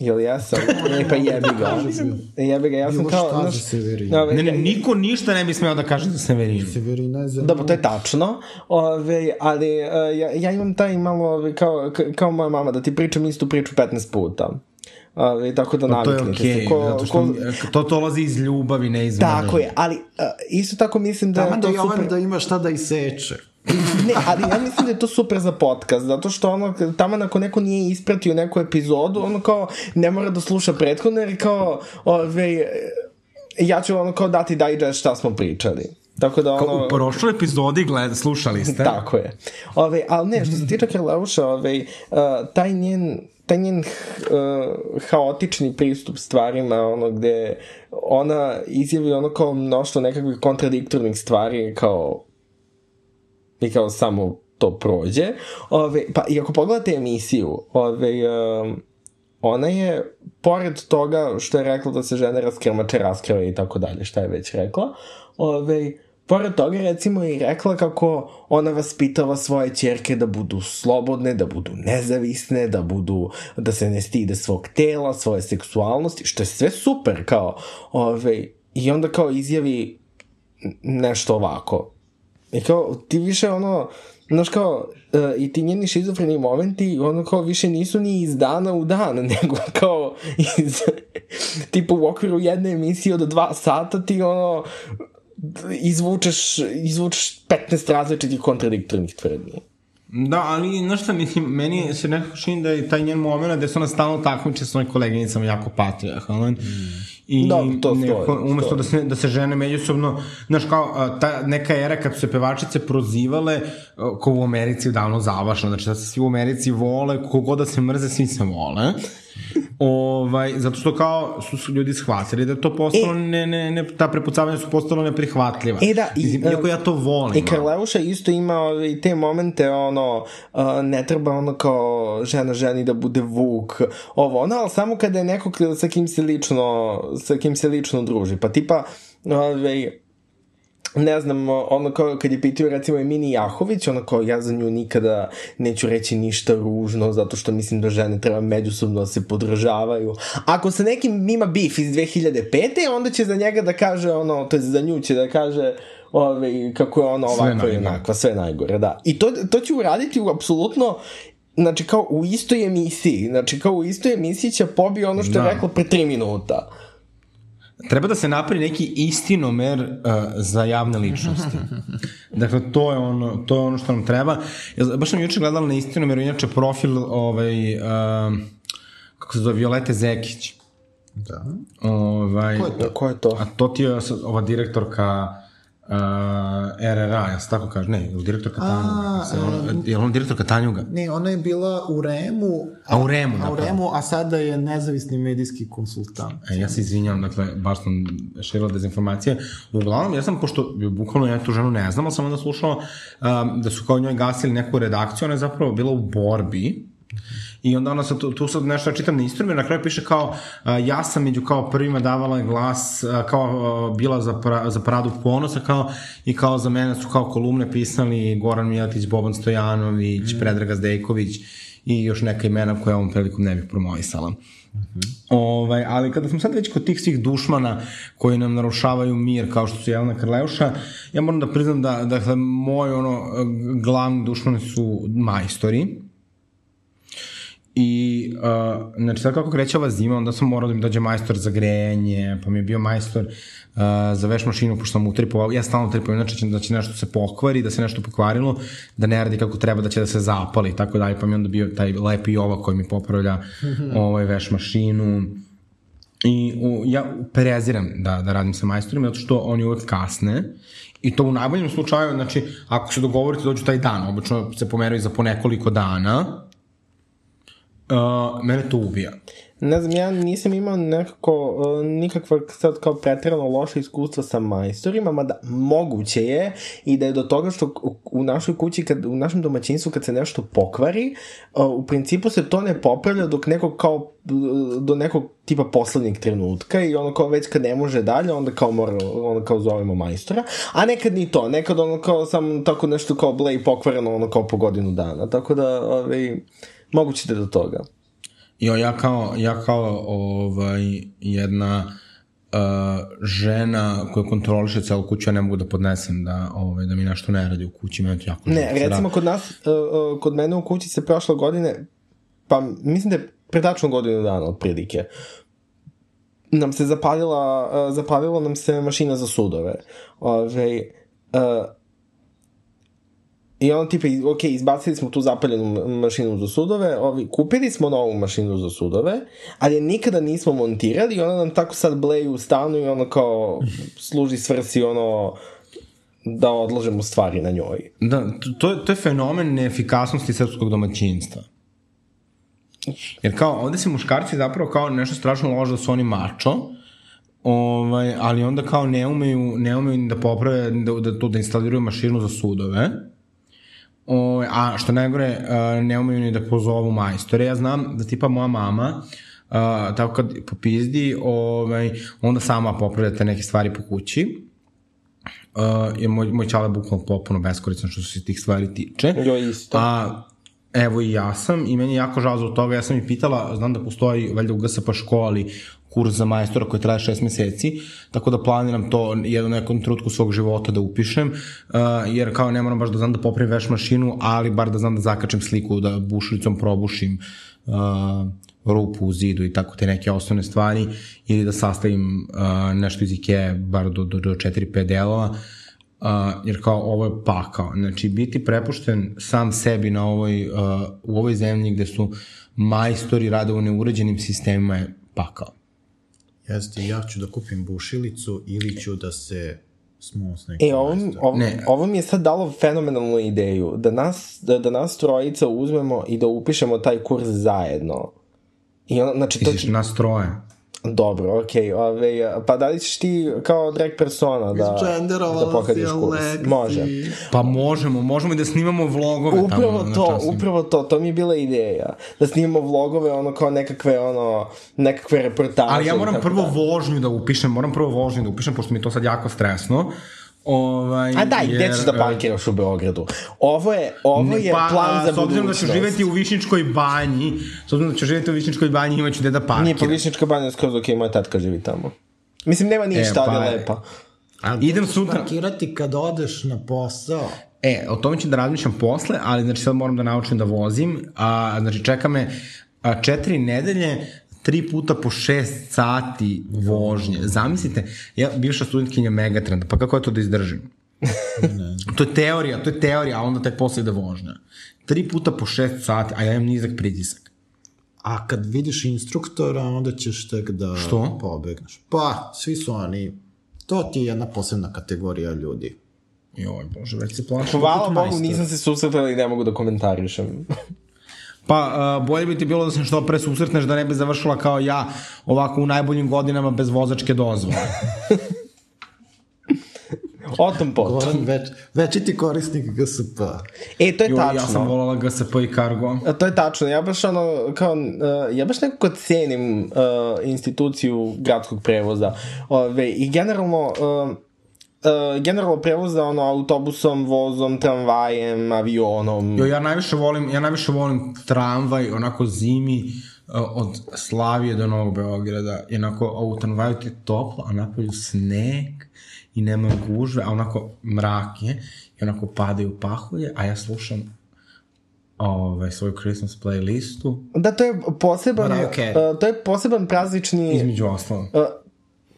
Jel jesam? E, pa jebi ga. jebi ga, ja sam kao... šta za znaš, ove, Ne, ne, niko ništa ne bi smeo da kaže za Severinu. Severina je za... Dobro, to je tačno, ove, ali uh, ja, ja imam taj malo, ove, kao, kao moja mama, da ti pričam istu priču 15 puta. Ove, tako da Pa to je naviknite okej, se. Ko, okay, zato što ko, to dolazi iz ljubavi, ne iz tako je, ali uh, isto tako mislim da Tamo da Jovan super... da ima šta da iseče. Ne, ali ja mislim da je to super za podcast, zato što ono, tamo ako neko nije ispratio neku epizodu, ono kao ne mora da sluša prethodno, jer kao, ove, ja ću ono kao dati digest šta smo pričali. Tako da ono... Kao u prošloj epizodi gled, slušali ste. Tako je. Ove, ali ne, što se tiče Karleuša, ove, uh, taj njen taj njen uh, haotični pristup stvarima, ono gde ona izjavi ono kao mnoštvo nekakvih kontradiktornih stvari, kao i kao samo to prođe. Ove, pa i ako pogledate emisiju, ove, um, ona je, pored toga što je rekla da se žene raskrmače, raskrave i tako dalje, šta je već rekla, ove, pored toga recimo je rekla kako ona vaspitava svoje ćerke da budu slobodne, da budu nezavisne, da budu, da se ne stide svog tela, svoje seksualnosti, što je sve super, kao, ove, i onda kao izjavi nešto ovako. I kao, ti više ono, znaš kao, uh, i ti njeni šizofreni momenti, ono kao više nisu ni iz dana u dan, nego kao iz, tipa u okviru jedne emisije od dva sata ti ono, izvučeš, izvučeš 15 različitih kontradiktornih tvrdnji. Da, ali, znaš šta, mislim, meni se nekako čini da je taj njen moment gde se ona stalno takmiče sa svojim koleginicama jako patriarhalan. I Da, to stoji, nekako, umesto stoji. da se, da se žene međusobno, znaš kao, ta neka era kad su se pevačice prozivale, ko u Americi je davno završeno, znači da se svi u Americi vole, kogod da se mrze, svi se vole. Ovaj, zato što kao su, su ljudi shvatili da to postalo, E. ne, ne, ne, ta prepucavanja su postalo neprihvatljiva. E da, i, Mislim, iako ja to volim. I Karleuša isto ima ovaj, te momente, ono, uh, ne treba ono kao žena ženi da bude vuk, ovo, ono, ali samo kada je neko sa kim se lično, sa kim se lično druži. Pa tipa, ovaj, ne znam, ono kao kad je pitao recimo Emini Jahović, ono kao ja za nju nikada neću reći ništa ružno zato što mislim da žene treba međusobno da se podržavaju. Ako sa nekim ima bif iz 2005. onda će za njega da kaže ono, to je za nju će da kaže ove, kako je ono Sve ovako i onakva, sve najgore, da. I to, to će uraditi u apsolutno Znači, kao u istoj emisiji. Znači, kao u istoj emisiji će pobi ono što Da. je rekla pre tri minuta. Treba da se napravi neki istinomer uh, za javne ličnosti. dakle, to je ono, to je ono što nam treba. Ja, baš sam juče gledala na istinomeru, inače profil ovaj, uh, kako se zove, Violete Zekić. Da. Ovaj, Ko je to? Ko je to? A to ti je ova direktorka uh, RRA, ja se tako kaže, ne, je li direktorka Tanjuga? Se ona- Je li on direktorka Tanjuga? Ne, ona je bila u Remu. A u Remu, a, u. Remu, a sada je nezavisni medijski konsultant. E, ja se izvinjam, dakle, baš sam širila dezinformacije. Uglavnom, ja sam, pošto bukvalno ja tu ženu ne znam, ali sam onda slušao um, da su kao njoj gasili neku redakciju, ona je zapravo bila u borbi, I onda ona sad, tu, tu sad nešto ja čitam na Instagramu, na kraju piše kao, ja sam među kao prvima davala glas, kao bila za, pra, za Pradu ponosa, kao, i kao za mene su kao kolumne pisali Goran Mijatić, Boban Stojanović, mm. Predraga Zdejković i još neka imena koja ovom prilikom ne bih promovisala. Ovaj, ali kada smo sad već kod tih svih dušmana koji nam narušavaju mir, kao što su Jelena Krleuša, ja moram da priznam da, dakle, moj ono, glavni dušmani su majstori, I, uh, znači, sad kako kreće ova zima, onda sam morao da mi dođe majstor za grejanje, pa mi je bio majstor uh, za veš mašinu, pošto sam utripovao, ja stalno znači će, da će nešto se pokvari, da se nešto pokvarilo, da ne radi kako treba, da će da se zapali i tako dalje, pa mi je onda bio taj lepi jova koji mi popravlja ovaj veš mašinu, I u, ja preziram da, da radim sa majstorima, zato što oni uvek kasne. I to u najboljem slučaju, znači, ako se dogovorite dođu taj dan, obično se pomeraju za po nekoliko dana, uh, mene to ubija. Ne znam, ja nisam imao nekako, uh, nikakva sad kao pretirano loše iskustva sa majstorima, mada moguće je i da je do toga što u- našoj kući, kad, u našem domaćinstvu kad se nešto pokvari, uh, u principu se to ne popravlja dok nekog kao uh, do nekog tipa poslednjeg trenutka i ono kao već kad ne može dalje, onda kao mora, onda kao zovemo majstora, a nekad ni to, nekad ono kao sam tako nešto kao ble i pokvareno ono kao po godinu dana, tako da ovaj, moguće da do toga. I ja kao, ja kao ovaj, jedna uh, žena koja kontroliše celu kuću, ja ne mogu da podnesem da, ovaj, da mi nešto ne radi u kući, meni to jako Ne, žao. recimo kod nas, uh, uh, kod mene u kući se prošle godine, pa mislim da je predačno godinu dana otprilike, nam se zapalila, uh, zapalila nam se mašina za sudove. Ove, uh, I ono tipa, ok, izbacili smo tu zapaljenu ma- mašinu za sudove, ovi, kupili smo novu mašinu za sudove, ali je nikada nismo montirali i ona nam tako sad bleju u stanu i ono kao služi svrsi ono da odlažemo stvari na njoj. Da, to, to je fenomen neefikasnosti srpskog domaćinstva. Jer kao, ovde se muškarci zapravo kao nešto strašno lože da su oni mačo, ovaj, ali onda kao ne umeju, ne umeju da poprave, da, da, da instaliraju mašinu za sudove, Ovaj, a što najgore, uh, ne umeju ni da pozovu majstore. Ja znam da tipa moja mama, uh, tako kad popizdi, ovaj, onda sama popravlja te neke stvari po kući. Uh, je moj, moj čale bukvalno potpuno beskoristan što se tih stvari tiče. Joj, isto. A, evo i ja sam i meni je jako žao zbog toga. Ja sam i pitala, znam da postoji valjda u GSP školi kurs za majstora koji traje šest meseci, tako da planiram to jednu nekom trutku svog života da upišem, uh, jer kao ne moram baš da znam da popravim veš mašinu, ali bar da znam da zakačem sliku, da bušilicom probušim uh, rupu u zidu i tako te neke osnovne stvari, ili da sastavim uh, nešto iz Ikea, bar do, do, do 4-5 delova, uh, jer kao ovo je pakao. Znači, biti prepušten sam sebi na ovoj, uh, u ovoj zemlji gde su majstori rade u neuređenim sistemima je pakao. Jeste, ja ću da kupim bušilicu ili ću da se smu s nekim E, ovo, majstorom. ovo, Ne. ovo mi je sad dalo fenomenalnu ideju, da nas, da, da nas trojica uzmemo i da upišemo taj kurs zajedno. I ono, znači, to Misliš, nas troje. Dobro, okej, ove, pa da li ćeš ti kao drag persona da, da si kurs? Može. Pa možemo, možemo i da snimamo vlogove Upravo tamo to, upravo to, to mi je bila ideja. Da snimamo vlogove, ono kao nekakve, ono, nekakve reportaže. Ali ja moram prvo dalje. vožnju da upišem, moram prvo vožnju da upišem, pošto mi je to sad jako stresno. Ovaj, A daj, gde ćeš da e, parkiraš u Beogradu? Ovo je, ovo je pa, plan za S obzirom da ću budućnost. živeti u Višničkoj banji, s obzirom da ću živeti u Višničkoj banji, imaću gde da parkiram. Nije pa Višnička banja skroz ok, moja tatka živi tamo. Mislim, nema ništa, E, pa ali je je. lepa. A idem ćeš sutra. parkirati kad odeš na posao? E, o tome ću da razmišljam posle, ali znači sad moram da naučim da vozim. A, znači čeka me a, četiri nedelje, tri puta po šest sati vožnje. Zamislite, ja bivša studentkinja Megatrenda, pa kako je to da izdržim? to je teorija, to je teorija, a onda tek posle ide vožnja. Tri puta po šest sati, a ja imam nizak pritisak. a kad vidiš instruktora, onda ćeš tek da Što? pobegneš. Pa, svi su oni, to ti je jedna posebna kategorija ljudi. Joj, bože, već se plašim. Hvala Put Bogu, nisam se susretala i ne mogu da komentarišem. Pa, uh, bolje bi ti bilo da se što pre susretneš da ne bi završila kao ja ovako u najboljim godinama bez vozačke dozvole. O tom potom. Goran, već, večiti korisnik GSP. E, to je Joj, tačno. ja sam volala GSP i Cargo. A, To je tačno, ja baš ono, kao, uh, ja baš nekako cenim uh, instituciju gradskog prevoza. Ove, I generalno, uh, uh, generalno prevoza ono, autobusom, vozom, tramvajem, avionom. Jo, ja najviše volim, ja najviše volim tramvaj, onako zimi, uh, od Slavije do Novog Beograda. I onako, a u tramvaju ti je toplo, a napolju sneg i nema gužve, a onako mrak je i onako padaju pahulje, a ja slušam ovaj, svoju Christmas playlistu, Da, to je poseban, Carey. uh, to je poseban praznični... između ostalo. Uh,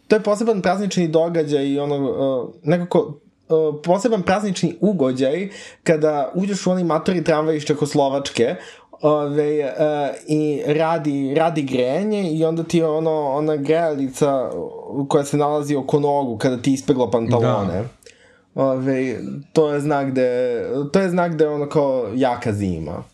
to je poseban praznični događaj i ono, uh, nekako uh, poseban praznični ugođaj kada uđeš u onaj matori tramvaj iz Čekoslovačke ove, uh, i radi, radi grejanje i onda ti je ono, ona grejalica koja se nalazi oko nogu kada ti ispegla pantalone. Da. Ove, to je znak da to je znak da je ono kao jaka zima.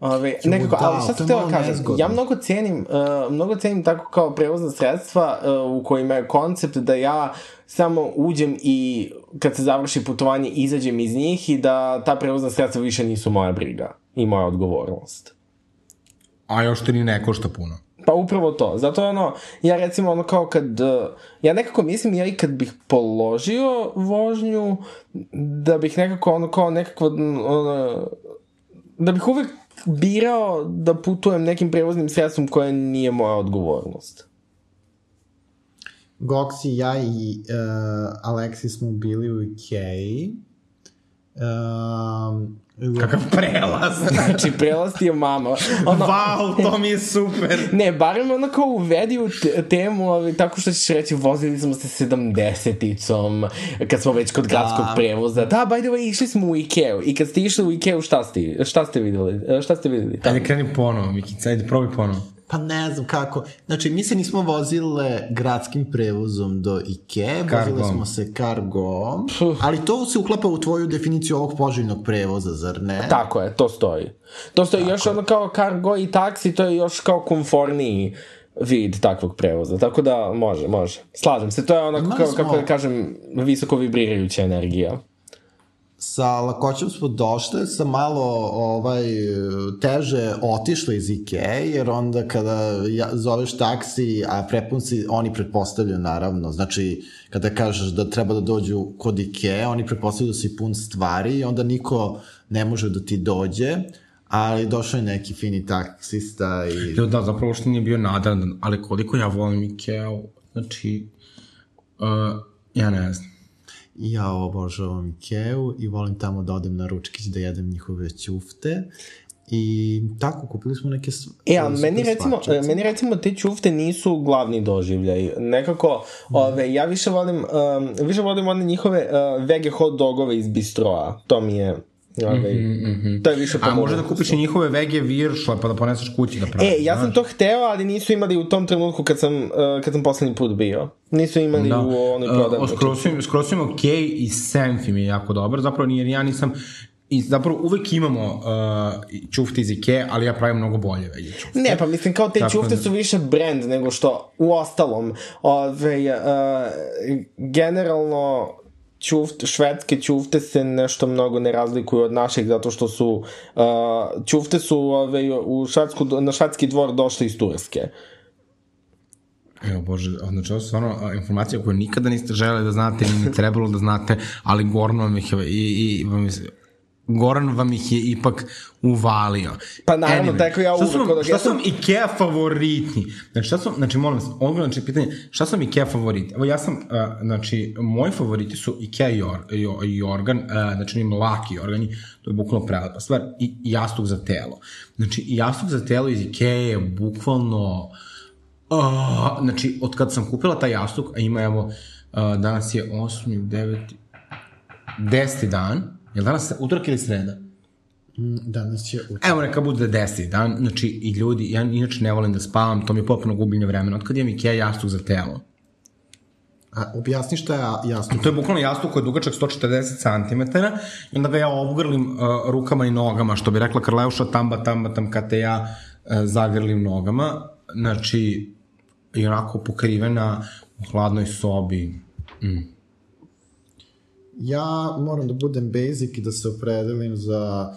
Ove, nekako, da, ali šta sam htjela malo kažem, ja mnogo cenim, uh, mnogo cenim tako kao prevozna sredstva uh, u kojima je koncept da ja samo uđem i kad se završi putovanje izađem iz njih i da ta prevozna sredstva više nisu moja briga i moja odgovornost. A još ti ni ne košta puno. Pa upravo to. Zato ono, ja recimo ono kao kad, uh, ja nekako mislim ja i kad bih položio vožnju, da bih nekako ono kao nekako, ono, da bih uvek birao da putujem nekim prevoznim sredstvom koje nije moja odgovornost. Goksi, ja i uh, Aleksi smo bili u Ikeji. Um, Kakav prelaz. Znači, prelaz ti je mama. Ono, Wow, to mi je super. Ne, barem ono kao uvedi u te- temu, ali tako što ćeš reći, vozili smo se sedamdeseticom, kad smo već kod gradskog Da. prevoza. Da, by the way, išli smo u Ikeu. I kad ste išli u Ikeu, šta ste, šta ste videli? E, Šta ste videli? Ajde, kreni ponovo, Mikica, ajde, probaj ponovo. Pa ne znam kako. Znači, mi se nismo vozile gradskim prevozom do Ike, vozile smo se kargom, ali to se uklapa u tvoju definiciju ovog poželjnog prevoza, zar ne? Tako je, to stoji. To stoji još ono kao cargo i taksi, to je još kao komforniji vid takvog prevoza. Tako da može, može. Slažem se, to je onako Imali kao, kako da kažem, visoko vibrirajuća energija. Sa lakoćom smo došle, sa malo ovaj, teže otišle iz Ike, jer onda kada ja, zoveš taksi, a prepun si, oni pretpostavljaju naravno, znači kada kažeš da treba da dođu kod Ike, oni pretpostavljaju da si pun stvari i onda niko ne može da ti dođe, ali došao je neki fini taksista i... Jo, da, zapravo što nije bio nadan, ali koliko ja volim Ikea, znači, uh, ja ne znam. Ja obožavam Ikeu i volim tamo da odem na ručkić da jedem njihove ćufte. I tako, kupili smo neke E, super meni recimo, svačice. meni recimo te ćufte nisu glavni doživljaj. Nekako, ove, ja više volim, um, više volim one njihove uh, vege hot dogove iz bistroa. To mi je, ove, to je više po A može da kupiš i njihove vege viršle pa da poneseš kući da praviš. E, ja sam to hteo, ali nisu imali u tom trenutku kad sam, uh, kad sam poslednji put bio. Nisu imali Da. u onoj Uh, prodavnici. skroz su im- skroz su im ok i Senfi mi je jako dobar, zapravo jer ja nisam I zapravo uvek imamo uh, čufte iz Ikea, ali ja pravim mnogo bolje vege čufte. Ne, pa mislim kao te Tako ćufte da- su više brand nego što u ostalom. Ove, uh, generalno ćuft, švedske ćufte se nešto mnogo ne razlikuju od naših zato što su uh, ćufte su ove, u švedsku, na švedski dvor došle iz Turske. Evo, bože, znači ovo su stvarno informacije koje nikada niste želeli da znate, ni trebalo da znate, ali Goran vam ih i, i, vam Goran vam ih je ipak uvalio. Pa naravno, tako ja šta uvek, vam, ono, šta su sam- vam Ikea favoriti? Znači, šta su, znači, molim vas, odgovor znači pitanje, šta su vam Ikea favoriti? Evo, ja sam, uh, znači, moji favoriti su Ikea Jor, jo, Jorgan, uh, znači, onim laki Jorgani, to je bukvalno prelepa stvar, i, i jastuk za telo. Znači, jastuk za telo iz Ikea je bukvalno, Uh, znači, od kad sam kupila taj jastuk, a ima evo, uh, danas je 8. 9. 10. dan, je li danas utorak ili sreda? Mm, Danas je utorak. Evo neka bude deseti dan, znači i ljudi, ja inače ne volim da spavam, to mi je potpuno gubljenje vremena. Otkad imam Ikea jastuk za telo. A objasni šta je jasno. To je bukvalno jastuk koji je dugačak 140 cm i onda ga ja obgrlim uh, rukama i nogama, što bi rekla Karleuša, tamba, tamba, tam, kad te ja uh, zagrlim nogama. Znači, i onako pokrivena u hladnoj sobi. Mm. Ja moram da budem basic i da se opredelim za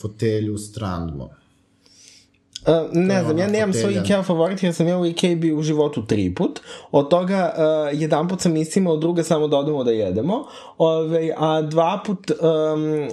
fotelju Strandmo. Uh, ne znam, ja nemam svoj. Ikea favorit jer sam ja u Ikea bio u životu tri put. Od toga uh, jedan put sam istimao, druga samo da odemo da jedemo. Ove, a dva put... Um,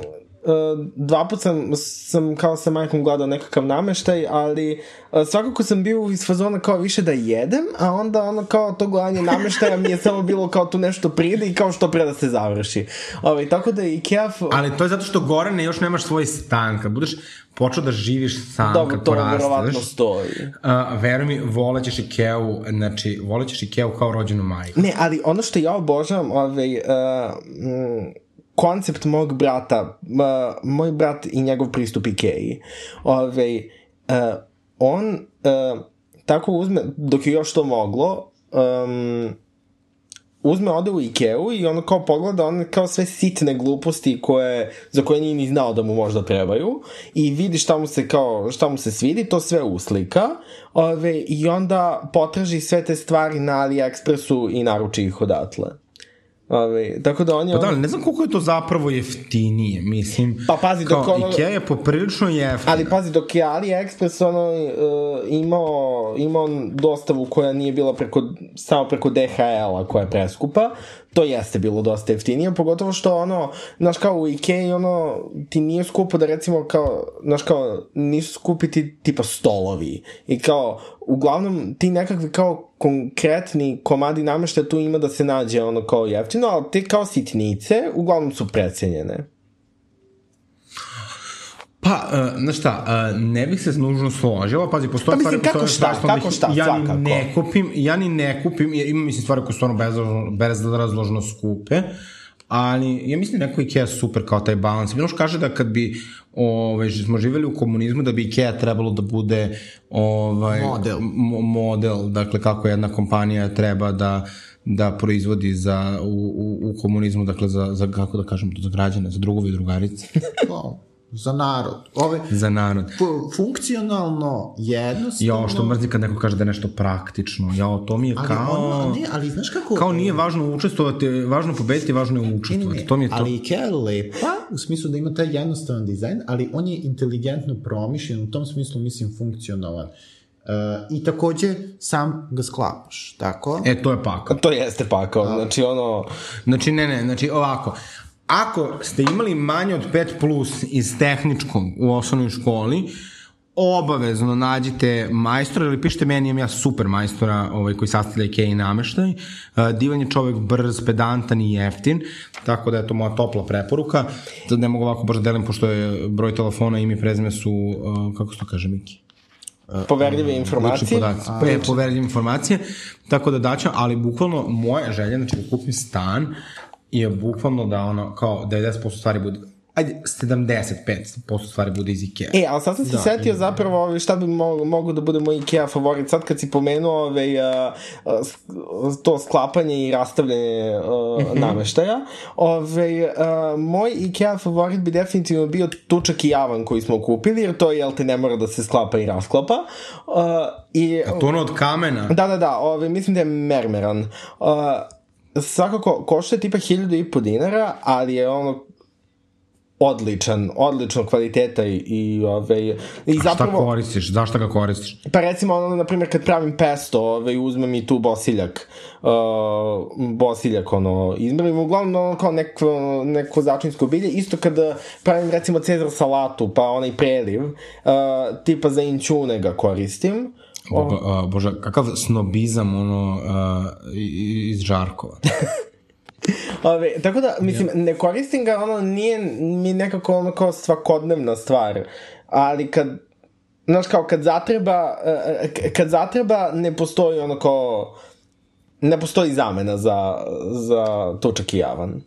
dva put sam, sam kao sa majkom gledao nekakav nameštaj, ali uh, svakako sam bio iz fazona kao više da jedem, a onda ono kao to gledanje nameštaja mi je samo bilo kao tu nešto pride i kao što pre da se završi. Ove, tako da je Ikea... Ali to je zato što Gorane još nemaš svoj stan. Kad budeš počeo da živiš sam, Dobro, kad to verovatno stoji. uh, veruj mi, volećeš Ikeu, znači, volećeš Ikeu kao rođenu majku. Ne, ali ono što ja obožavam, ovaj, uh, mm, koncept mog brata, uh, moj brat i njegov pristup Ikeji, ovaj, uh, on uh, tako uzme, dok je još to moglo, um, uzme, ode u Ikeu i ono kao pogleda one kao sve sitne gluposti koje, za koje nije ni znao da mu možda trebaju i vidi šta mu se kao, šta mu se svidi, to sve uslika ove, i onda potraži sve te stvari na AliExpressu i naruči ih odatle. Ove, tako da on je... Pa da, ali ne znam koliko je to zapravo jeftinije, mislim. Pa pazi, kao, dok ono- Ikea je poprilično jeftina. Ali pazi, dok je AliExpress ono, uh, imao, imao dostavu koja nije bila preko, samo preko DHL-a koja je preskupa, to jeste bilo dosta jeftinije, pogotovo što ono, znaš kao u Ikea ono, ti nije skupo da recimo kao, znaš kao, nisu skupi ti tipa stolovi i kao, uglavnom ti nekakvi kao konkretni komadi nameštaja tu ima da se nađe ono kao jeftino, ali te kao sitnice uglavnom su precenjene. Pa, uh, znaš šta, uh, ne bih se nužno složila, pazi, postoje Pa mislim, stvari... kako šta, što kako bih- šta, ja svakako. ne kupim, ja ni ne kupim, jer ima mislim stvari koje su ono bezrazložno, bezrazložno skupe, ali ja mislim da neko Ikea super kao taj balans. Miloš kaže da kad bi ovaj, smo živjeli u komunizmu, da bi Ikea trebalo da bude ovaj, Model. mo- model, dakle kako jedna kompanija treba da da proizvodi za, u, u, u komunizmu, dakle za, za, kako da kažem, za građane, za drugovi i drugarice, za narod. Ove, za narod. fu- funkcionalno, jednostavno... Ja, što mrzim kad neko kaže da je nešto praktično. Ja, to mi je Ali kao... ono, ne, ali znaš kako... Kao nije važno učestvovati, važno pobediti, važno je Ne, ne, učestvovati. ne, To mi je to. ali Ikea je lepa u smislu da ima taj jednostavan dizajn, ali on je inteligentno promišljen, u tom smislu mislim funkcionalan. Uh, I takođe sam ga sklapaš, tako? E, to je pakao. To jeste pakao, znači ono... Znači, ne, ne, znači ovako. Ako ste imali manje od 5 plus iz tehničkog u osnovnoj školi, obavezno nađite majstora ili pišite meni, imam ja super majstora ovaj, koji sastavlja Ikea i nameštaj. Divan je čovek brz, pedantan i jeftin, tako da je to moja topla preporuka. Sad ne mogu ovako baš da delim, pošto je broj telefona i ime i prezime su, kako se to kaže, Miki? Poverljive informacije. podaci, je poverljive informacije, tako da daću, ali bukvalno moja želja, znači da kupim stan, je bukvalno da ono, kao 90% stvari bude, ajde, 75% stvari bude iz Ikea. E, ali sad sam se da, setio zapravo ovaj, šta bi mogo, mogo da bude moj Ikea favorit. Sad kad si pomenuo ovaj, a, a, to sklapanje i rastavljanje a, Mhm. nameštaja, ovaj, a, moj Ikea favorit bi definitivno bio tučak i javan koji smo kupili, jer to, jel te, ne mora da se sklapa i rasklapa. A, i, A to ono od kamena. Da, da, da, ove, mislim da je mermeran. Uh, svakako, košta je tipa hiljadu i po dinara, ali je ono odličan, odličnog kvaliteta i, i, ove, i A šta zapravo... koristiš? Zašto ga koristiš? Pa recimo, ono, na primjer, kad pravim pesto, ove, uzmem i tu bosiljak, uh, bosiljak, ono, izmerim, uglavnom, ono, kao neko, neko začinsko bilje, isto kada pravim, recimo, cezar salatu, pa onaj preliv, uh, tipa za inćune ga koristim, Boga, a, bože, kakav snobizam, ono, a, iz Žarkova. Ove, tako da, mislim, ne koristim ga, ono, nije mi nekako ono kao svakodnevna stvar, ali kad, znaš, kao kad zatreba, e, e, kad zatreba, ne postoji ono kao, ne postoji zamena za, za tučak i javan.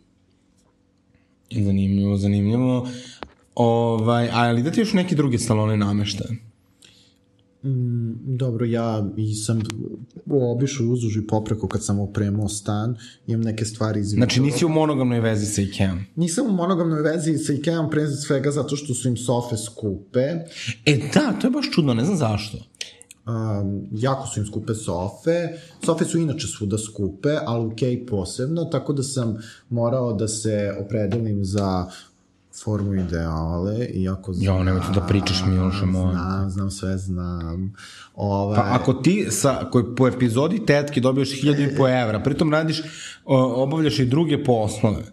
Zanimljivo, zanimljivo. Ovaj, ali da ti još neki drugi salone nameštaje? Dobro, ja i sam obišao uzduž i popreko kad sam opremao stan, imam neke stvari iz Znači nisi u monogamnoj vezi sa Ikeom. Nisam u monogamnoj vezi sa Ikeom pre svega zato što su im sofe skupe. E da, to je baš čudno, ne znam zašto. Um, jako su im skupe sofe. Sofe su inače svuda skupe, ali u Kej posebno, tako da sam morao da se opredelim za formu ideale, iako znam... Jo, nemoj da pričaš, Miloše, molim. Znam, znam, sve znam. Ovaj, Pa ako ti sa, koji po epizodi tetke dobiješ 1000 i po evra, pritom radiš, obavljaš i druge poslove,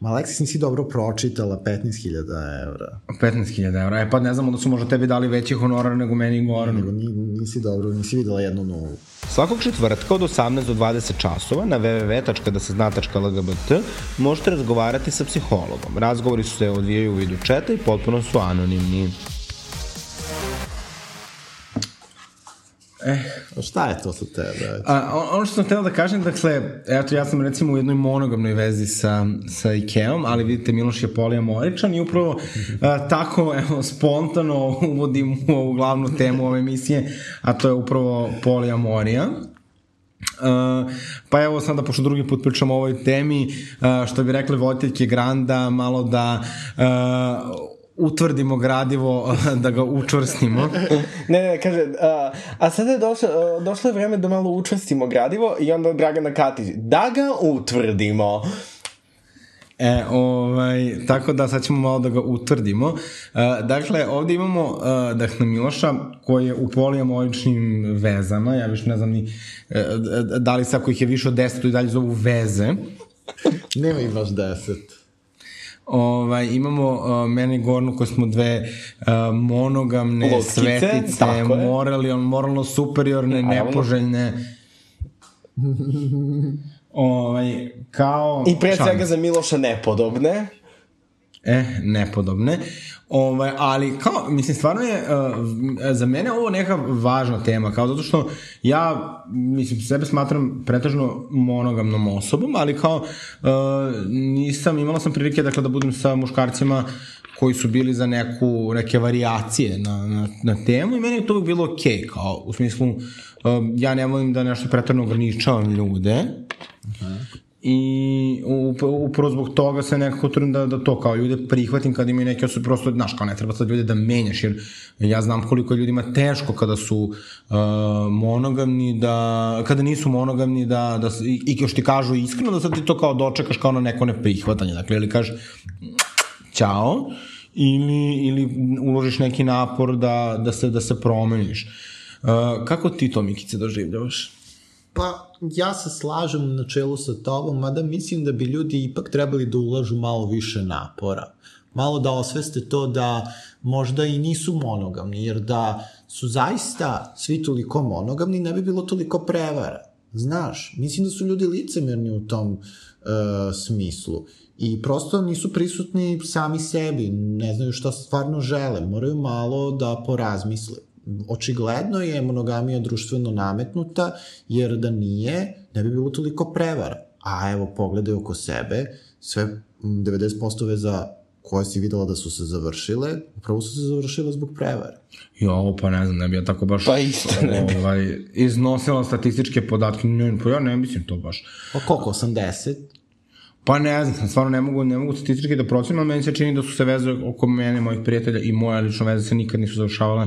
Ma Aleksis nisi dobro pročitala 15.000 evra. 15.000 evra, e pa ne znam, onda su možda tebi dali veći honorar nego meni i Goranu. Nego ni, nisi dobro, nisi videla jednu nulu. Svakog četvrtka od 18 do 20 časova na www.dasezna.lgbt možete razgovarati sa psihologom. Razgovori su se odvijaju u vidu četa i potpuno su anonimni. A šta je to sa tebe? A, on- ono što sam htela da kažem, dakle, eto, ja sam recimo u jednoj monogamnoj vezi sa, sa Ikeom, ali vidite, Miloš je polijamoričan i upravo a, tako, evo, spontano uvodim u ovu glavnu temu ove emisije, a to je upravo polijamorija. Uh, pa evo sada, pošto drugi put pričamo o ovoj temi, uh, što bi rekli voditeljke Granda, malo da uh, utvrdimo gradivo, da ga učvrstimo. Ne, ne, kaže, a, a sada je došlo, a, došlo je vreme da malo učvrstimo gradivo i onda Dragana Katić, da ga utvrdimo. E, ovaj, tako da sad ćemo malo da ga utvrdimo. Uh, dakle, ovde imamo uh, dakle, Miloša koji je u polijamoričnim vezama, ja više ne znam ni uh, da li sad ako ih je više od deset, i dalje zovu veze. Nema ih baš deset. Ovaj, imamo uh, mene i Gornu koji smo dve uh, monogamne Lutkice, svetice, morali, moralno superiorne, nepoželjne. ovaj, kao... I pre svega za Miloša nepodobne. E, nepodobne. Ovaj, ali kao, mislim, stvarno je, uh, za mene ovo neka važna tema, kao zato što ja, mislim, sebe smatram pretežno monogamnom osobom, ali kao uh, nisam, imala sam prilike, dakle, da budem sa muškarcima koji su bili za neku, neke variacije na, na, na temu i meni je to bilo okej, okay, kao, u smislu, uh, ja ne volim da nešto pretarno ograničavam ljude, I up- upravo zbog toga se nekako trudim da, da to kao ljude prihvatim kad imaju neke osobe, prosto, znaš, kao ne treba sad ljude da menjaš, jer ja znam koliko je ljudima teško kada su uh, monogamni, da, kada nisu monogamni, da, da, i, i još ti kažu iskreno da sad ti to kao dočekaš kao na neko neprihvatanje, dakle, ili kažeš ćao, ili, ili uložiš neki napor da, da, se, da se promeniš. Uh, kako ti to, Mikice, doživljavaš? Pa, ja se slažem u načelu sa tobom, mada mislim da bi ljudi ipak trebali da ulažu malo više napora. Malo da osveste to da možda i nisu monogamni, jer da su zaista svi toliko monogamni, ne bi bilo toliko prevara. Znaš, mislim da su ljudi licemerni u tom uh, smislu i prosto nisu prisutni sami sebi, ne znaju šta stvarno žele, moraju malo da porazmisle očigledno je monogamija društveno nametnuta, jer da nije, ne bi bilo toliko prevara. A evo, pogledaj oko sebe, sve m, 90% veza koje si videla da su se završile, upravo su se završile zbog prevara. Jo, pa ne znam, ne bi ja tako baš Pa isto ne bi. ovaj, iznosila statističke podatke, ne, pa ja ne mislim to baš. Pa koliko, 80? Pa ne znam, stvarno ne mogu, ne mogu statistički da procenim, ali meni se čini da su se veze oko mene, mojih prijatelja i moja lična veze se nikad nisu završavale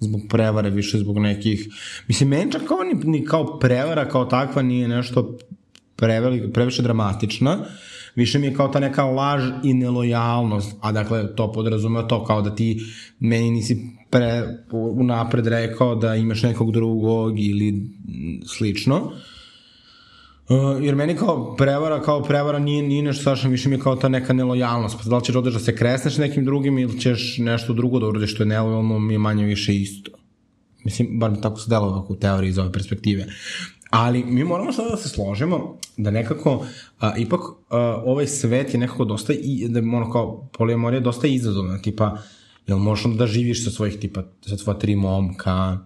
zbog prevare, više zbog nekih... Mislim, meni čak kao ni, ni kao prevara kao takva nije nešto prevelik, previše dramatična, više mi je kao ta neka laž i nelojalnost, a dakle to podrazumeva to kao da ti meni nisi pre, unapred rekao da imaš nekog drugog ili slično. Uh, jer meni kao prevara, kao prevara nije, nije nešto strašno, više mi je kao ta neka nelojalnost. Pa da li ćeš odeš da se kresneš nekim drugim ili ćeš nešto drugo da uradiš što je nelojalno, mi je manje više isto. Mislim, bar mi tako se delo u teoriji iz ove perspektive. Ali mi moramo sada da se složimo da nekako, a, ipak a, ovaj svet je nekako dosta, i, da ono kao polijamorija dosta izazovna, tipa, jel možeš onda da živiš sa svojih tipa, sa tvoja tri momka,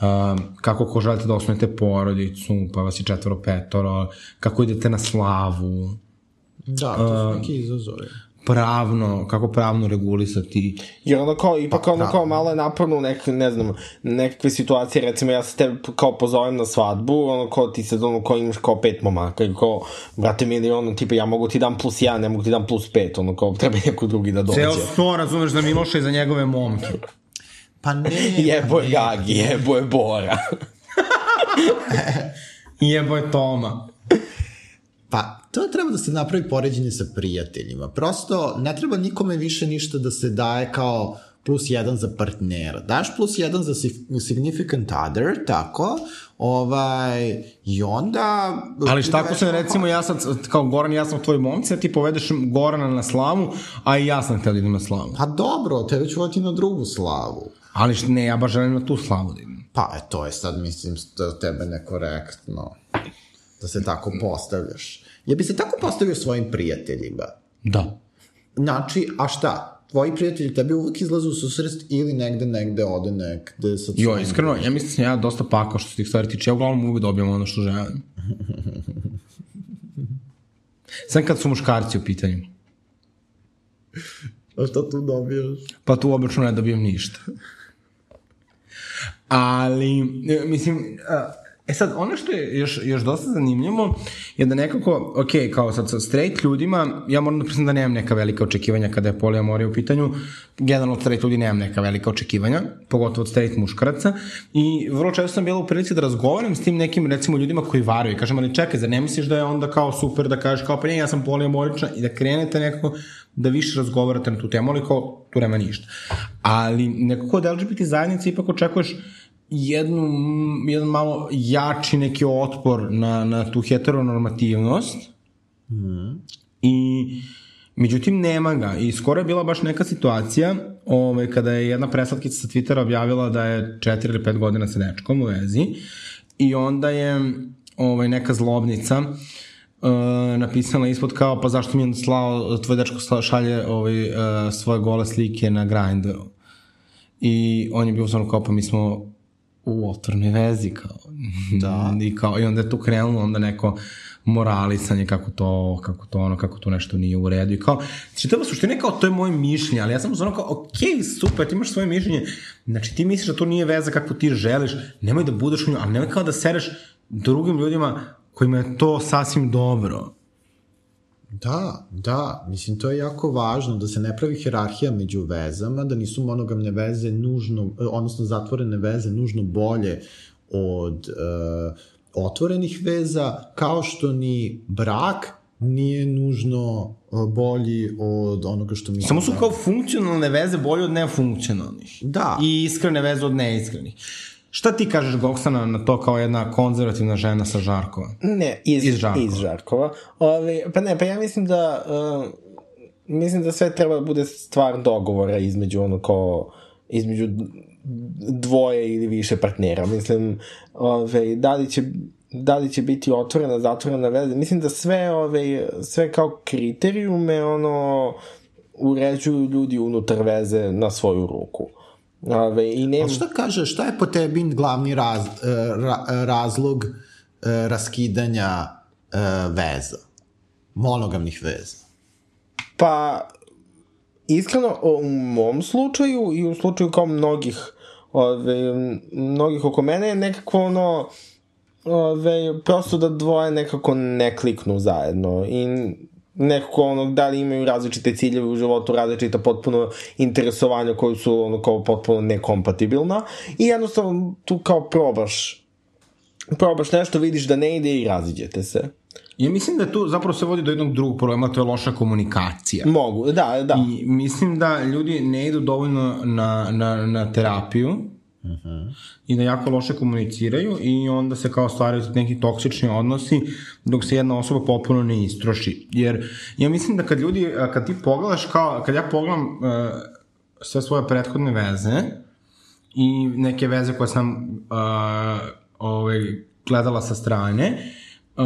a, kako ko želite da osnovite porodicu, pa vas je četvoro, petoro, kako idete na slavu, Da, to su neki izazovi. Pravno, kako pravno regulisati. Jer ono kao, ipak Pa, ono kao malo je naporno u nek, ne znam, nekakve situacije, recimo ja se tebe kao pozovem na svadbu, ono kao ti se ono kao imaš kao pet momaka i kao, brate mili, ono tipa ja mogu ti dam plus jedan, ne mogu ti dam plus pet, ono kao treba neko drugi da dođe. Ceo sto, razumeš, za Miloša i za njegove momke. Pa ne. Jebo je Gagi, jebo je Bora. Jebo je Toma. Pa, to treba da se napravi poređenje sa prijateljima. Prosto, ne treba nikome više ništa da se daje kao plus jedan za partnera. Daš plus jedan za sig- significant other, tako, ovaj, i onda... Ali šta ako se, recimo, ja sad, kao Goran, ja sam tvoj momci, a ti povedeš Gorana na slavu, a i ja sam htio da idem na slavu. Pa dobro, tebe ću voditi na drugu slavu. Ali ne, ja baš želim na tu slavu da idem. Pa, e, to je sad, mislim, st- tebe nekorektno. Da se tako postavljaš. Ja bi se tako postavio svojim prijateljima. Da. Znači, a šta? Tvoji prijatelji tebi uvek izlazu u susret ili negde, negde ode negde sa Jo, iskreno, ja mislim da sam ja dosta pakao što se tih stvari tiče. Ja uglavnom uvijek dobijam ono što želim. Sam kad su muškarci u pitanju. A šta tu dobijaš? Pa tu obično ne dobijem ništa. Ali, e, mislim, a, e sad, ono što je još, još dosta zanimljivo je da nekako, ok, kao sad sa straight ljudima, ja moram da priznam da nemam neka velika očekivanja kada je poliamorija u pitanju, generalno od straight ljudi nemam neka velika očekivanja, pogotovo od straight muškaraca, i vrlo često sam bila u prilici da razgovaram s tim nekim, recimo, ljudima koji varuju, i kažem, ali čekaj, zar ne misliš da je onda kao super da kažeš kao, pa ne, ja sam poliamorična, i da krenete nekako da više razgovarate na tu temu, ali kao, tu nema ništa. Ali nekako od LGBT zajednice ipak očekuješ jednu, jedan malo jači neki otpor na, na tu heteronormativnost. Mm. i međutim nema ga. I skoro je bila baš neka situacija ovaj, kada je jedna preslatkica sa Twittera objavila da je 4 ili 5 godina sa dečkom u vezi. I onda je ovaj, neka zlobnica uh, napisala ispod kao pa zašto mi je slao, tvoj dečko šalje ovaj, uh, svoje gole slike na Grindru i on je bio stvarno kao pa mi smo u otvornoj vezi kao. Da. I, kao, I onda je tu krenulo onda neko moralisanje kako to, kako to ono, kako to nešto nije u redu i kao, čitava suština je kao to je moje mišljenje, ali ja sam ono kao, ok, super, ti imaš svoje mišljenje, znači ti misliš da to nije veza kako ti želiš, nemoj da budeš u nju, ali nemoj kao da sereš drugim ljudima kojima je to sasvim dobro. Da, da, mislim to je jako važno da se ne pravi hirarhija među vezama, da nisu monogamne veze nužno, odnosno zatvorene veze nužno bolje od uh, otvorenih veza, kao što ni brak nije nužno eh, bolji od onoga što mi... Samo su kao funkcionalne veze bolje od nefunkcionalnih. Da. I iskrene veze od neiskrenih. Šta ti kažeš, Goksana, na to kao jedna konzervativna žena sa Žarkova? Ne, iz, Iz Žarkova. Iz Žarkova. Ove, pa ne, pa ja mislim da uh, mislim da sve treba da bude stvar dogovora između ono kao između dvoje ili više partnera. Mislim, ove, da li će da li će biti otvorena, zatvorena veza. Mislim da sve, ove, sve kao kriterijume ono, uređuju ljudi unutar veze na svoju ruku. Ove, i nema... Ali šta kaže, šta je po tebi glavni raz, eh, ra, razlog eh, raskidanja veza? Monogamnih veza? Pa, iskreno, u mom slučaju i u slučaju kao mnogih ove, mnogih oko mene je nekako ono ove, prosto da dvoje nekako ne kliknu zajedno i nekako ono, da li imaju različite ciljeve u životu, različita potpuno interesovanja koji su ono kao potpuno nekompatibilna i jednostavno tu kao probaš probaš nešto, vidiš da ne ide i raziđete se. Ja mislim da tu zapravo se vodi do jednog drugog problema, to je loša komunikacija. Mogu, da, da. I mislim da ljudi ne idu dovoljno na, na, na terapiju uh -huh. i da jako loše komuniciraju i onda se kao stvaraju neki toksični odnosi dok se jedna osoba potpuno ne istroši. Jer ja mislim da kad ljudi, kad ti pogledaš kao, kad ja pogledam uh, sve svoje prethodne veze i neke veze koje sam uh, ovaj, gledala sa strane, uh,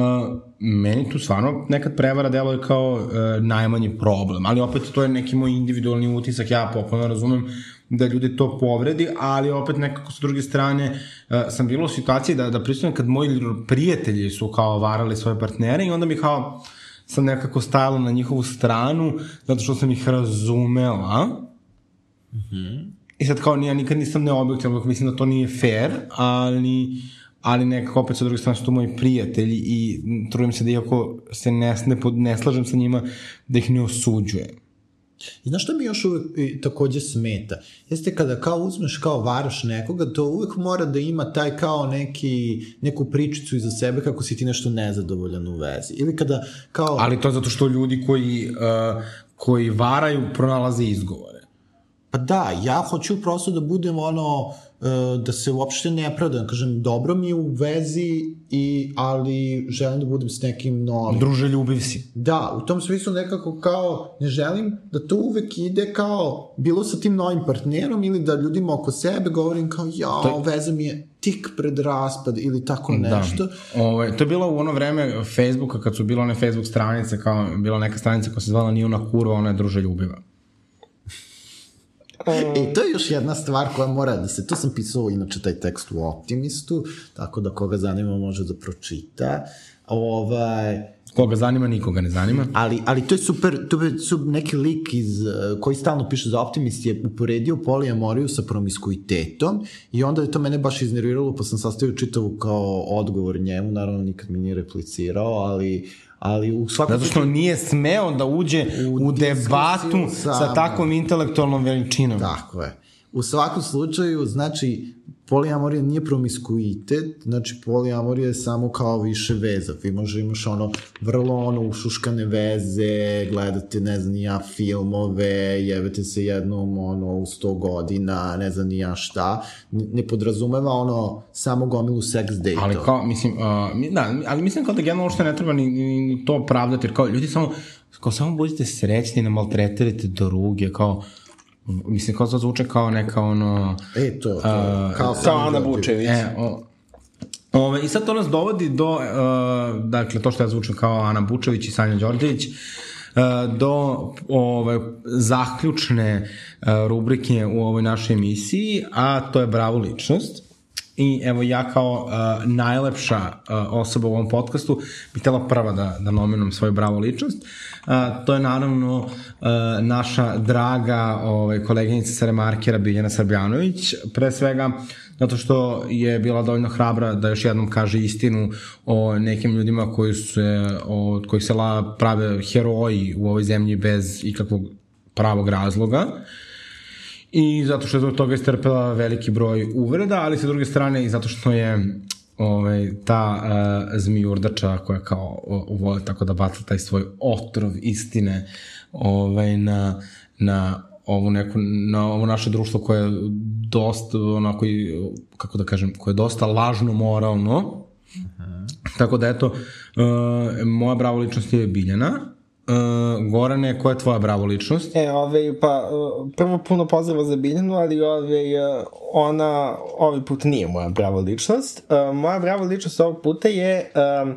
meni tu stvarno nekad prevara deluje kao uh, najmanji problem, ali opet to je neki moj individualni utisak, ja popolno razumem da ljudi to povredi, ali opet nekako sa druge strane uh, sam bila u situaciji da, da pristujem kad moji prijatelji su kao varali svoje partnere i onda mi kao sam nekako stajala na njihovu stranu, zato što sam ih razumela. Mm -hmm. I sad kao, ja nikad nisam neobjektivno, mislim da to nije fair, ali ali nekako opet sa druge strane su to moji prijatelji i trudim se da iako se ne, ne, ne slažem sa njima, da ih ne osuđujem. I znaš što mi još uvek takođe smeta? Jeste kada kao uzmeš kao varaš nekoga, to uvek mora da ima taj kao neki, neku pričicu iza sebe kako si ti nešto nezadovoljan u vezi. Ili kada kao... Ali to zato što ljudi koji, uh, koji varaju pronalaze izgovore. Pa da, ja hoću prosto da budem ono da se uopšte ne pravdam, kažem, dobro mi je u vezi, i, ali želim da budem s nekim novim. Druže, ljubiv si. Da, u tom smislu nekako kao, ne želim da to uvek ide kao, bilo sa tim novim partnerom ili da ljudima oko sebe govorim kao, ja, to... veza mi je tik pred raspad ili tako da. nešto. Da. Ove, to je bilo u ono vreme Facebooka, kad su bilo one Facebook stranice, kao bila neka stranica koja se zvala Nije ona kurva, ona je druže ljubiva. E, to je još jedna stvar koja mora da se, to sam pisao inače taj tekst u Optimistu, tako da koga zanima može da pročita. Ovaj, Koga zanima, nikoga ne zanima. Ali, ali to je super, to je su neki lik iz, koji stalno piše za Optimist je uporedio polijamoriju sa promiskuitetom i onda je to mene baš iznerviralo pa sam sastavio čitavu kao odgovor njemu, naravno nikad mi nije replicirao, ali ali u svakom Zato što nije smeo da uđe u, u debatu sa, sa takvom intelektualnom veličinom. Tako je. U svakom slučaju, znači, poliamorija nije promiskuitet, znači poliamorija je samo kao više veza. Vi možda imaš ono vrlo ono ušuškane veze, gledate ne znam ja filmove, jebete se jednom ono u 100 godina, ne znam ja šta. Ne podrazumeva ono samo gomilu seks date. Ali kao, mislim, uh, da, ali mislim kao da generalno što ne treba ni, ni to pravdati, jer kao ljudi samo, kao samo budite srećni, ne maltretirate druge, kao Mislim, kao to zvuče kao neka ono... E, to, to. Uh, kao, kao Ana Bučević. E, o, Ove, I sad to nas dovodi do, uh, dakle, to što ja zvučam kao Ana Bučević i Sanja Đorđević, uh, do ove, zaključne uh, rubrike u ovoj našoj emisiji, a to je Bravo ličnost. I evo ja kao uh, najlepša uh, osoba u ovom podcastu bih htela prva da, da nominujem svoju bravo ličnost. Uh, to je naravno uh, naša draga ovaj, koleginica sa remarkera Biljana Srbjanović. Pre svega zato što je bila dovoljno hrabra da još jednom kaže istinu o nekim ljudima koji se, od kojih se la prave heroji u ovoj zemlji bez ikakvog pravog razloga. Uh, i zato što je zbog toga istrpela veliki broj uvreda, ali sa druge strane i zato što je ovaj, ta uh, zmijurdača koja kao vole tako da baca taj svoj otrov istine ovaj, na, na ovu neku, na ovo naše društvo koje je dosta, onako, kako da kažem, koje je dosta lažno moralno. Uh -huh. Tako da, eto, uh, moja bravo ličnost je Biljana, Uh, Gorane, koja je tvoja bravo ličnost? E, ove, pa, uh, prvo puno pozdrava za Biljanu, ali ove, uh, ona ovaj put nije moja bravo ličnost. Uh, moja bravo ličnost ovog puta je uh,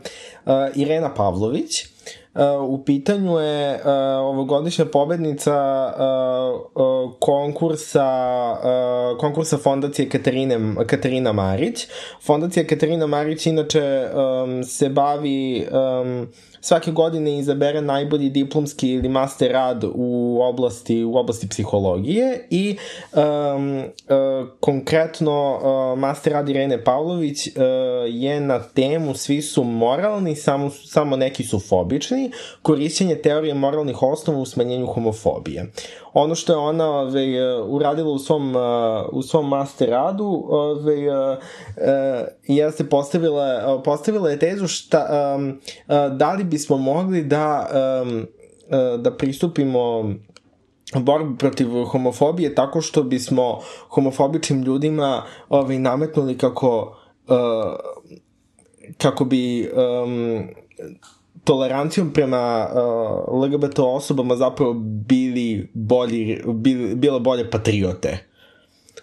uh, Irena Pavlović. Uh, u pitanju je uh, ovogodišnja pobednica uh, uh, konkursa uh, konkursa fondacije Katarine, Katarina Marić. Fondacija Katarina Marić inače um, se bavi um, svake godine izabere najbolji diplomski ili master rad u oblasti u oblasti psihologije i um, uh, konkretno uh, master rad Irene Pavlović uh, je na temu svi su moralni, samo, samo neki su fobični, korišćenje teorije moralnih osnova u smanjenju homofobije ono što je ona ove, uradila u svom, u svom master radu ove, jeste postavila, postavila je tezu šta, um, da li bismo mogli da, da pristupimo borbi protiv homofobije tako što bismo homofobičnim ljudima ovaj, nametnuli kako kako bi um, tolerancijom prema uh, LGBT osobama zapravo bili bolji, bili, bile bolje patriote.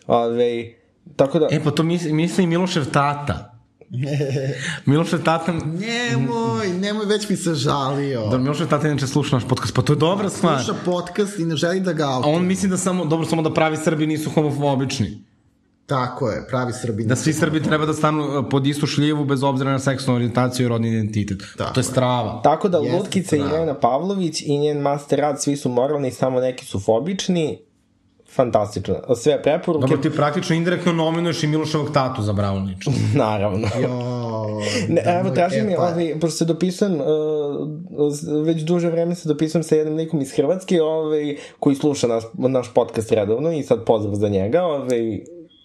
Ove, tako da... E, pa to misli, misli Milošev tata. Milošev tata... Nemoj, nemoj, već mi se žalio. Da, Milošev tata inače sluša naš podcast, pa to je dobra stvar. Sluša podcast i ne želi da ga auto. A on misli da samo, dobro, samo da pravi Srbi nisu homofobični. Tako je, pravi Srbin. Da svi Srbi treba da stanu uh, pod istu šljivu bez obzira na seksualnu orijentaciju i rodni identitet. Tako to je strava. Tako da Jeste Lutkica pravo. Irena Pavlović i njen master rad svi su moralni, samo neki su fobični. Fantastično. Sve preporuke, Dobro, ti praktično indirektno nominuješ i Miloševog tatu za bravo naravno. Jo, Ne, da, evo, moj- traži e, mi, pa, ovaj, pošto se dopisujem, uh, već duže vreme se dopisujem sa jednim likom iz Hrvatske, ovaj, koji sluša naš, naš podcast redovno i sad pozdrav za njega, ovaj,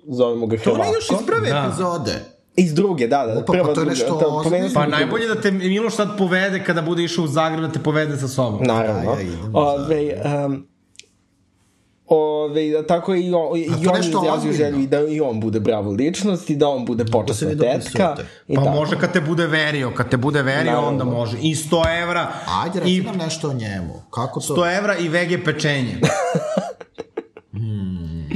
zovemo ga To Hrvatko. ona još iz prve Da. epizode. Iz druge, da, da. Opa, pa prva, to je druga, nešto da, ozbiljno. Pa najbolje da te Miloš sad povede kada bude išao u Zagreb da te povede sa sobom. Naravno. Ja, ja Ove, um, Ove, tako i, on, i to on izrazio želju i da i on bude bravo ličnost i da on bude počasna vi tetka. dopisujete. I Pa tako. može kad te bude verio, kad te bude verio Naravno. onda može. I 100 evra, Ajde, reci i nam nešto o njemu. Kako to... 100 evra i vege pečenje.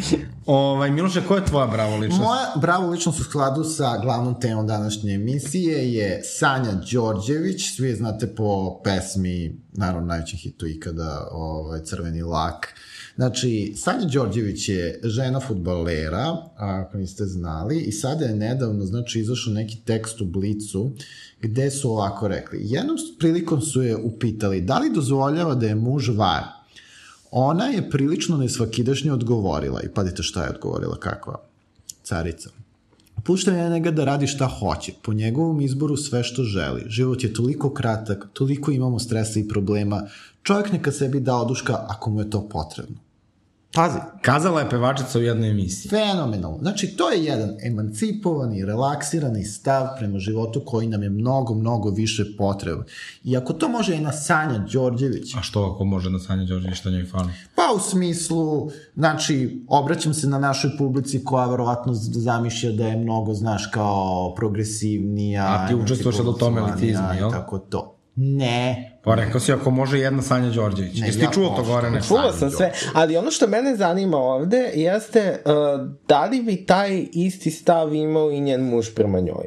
Ovaj, Miloše, ko je tvoja bravo ličnost? Moja bravo ličnost u skladu sa glavnom temom današnje emisije je Sanja Đorđević, svi je znate po pesmi, naravno najvećem hitu ikada, ovaj, Crveni lak. Znači, Sanja Đorđević je žena futbolera, ako niste znali, i sada je nedavno, znači, izašao neki tekst u Blicu, gde su ovako rekli, jednom prilikom su je upitali da li dozvoljava da je muž var, Ona je prilično nesvakidašnje odgovorila i padite šta je odgovorila, kakva carica. Puštam je njega da radi šta hoće, po njegovom izboru sve što želi. Život je toliko kratak, toliko imamo stresa i problema, čovjek neka sebi da oduška ako mu je to potrebno. Pazi, Kazala je pevačica u jednoj emisiji. fenomenalno. Znači, to je jedan emancipovani, relaksirani stav prema životu koji nam je mnogo, mnogo više potreban. I ako to može jedna Sanja Đorđević, A što ako može na Sanja Đorđević šta njoj fali? Pa u smislu, znači, obraćam se na našoj publici koja verovatno zamišlja da je mnogo, znaš, kao progresivnija. A ti učestvuješ sad u tom elitizmu, i jel? Tako to. Ne. Pa rekao si ako može jedna Sanja Đorđević. Ne, Jesi ti ja čuo to gore? Ne? Sanja sam sve, ali ono što mene zanima ovde jeste uh, da li bi taj isti stav imao i njen muž prema njoj.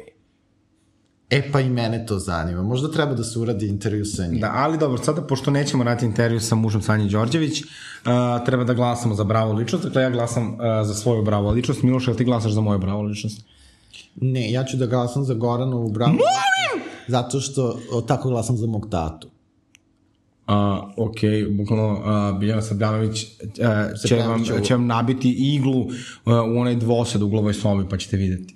E pa i mene to zanima. Možda treba da se uradi intervju sa njim. Da, ali dobro, sada pošto nećemo raditi intervju sa mužem Sanje Đorđević, uh, treba da glasamo za bravo ličnost, dakle ja glasam uh, za svoju bravo ličnost. Miloš, jel ti glasaš za moju bravo ličnost? Ne, ja ću da glasam za Goranovu bravu. Molim! Zato što o, tako glasam za mog tatu. Uh, ok, bukvalno uh, Biljana Srbljanović uh, će, vam, će vam nabiti iglu uh, u onaj dvosed u uglovoj sobi, pa ćete videti.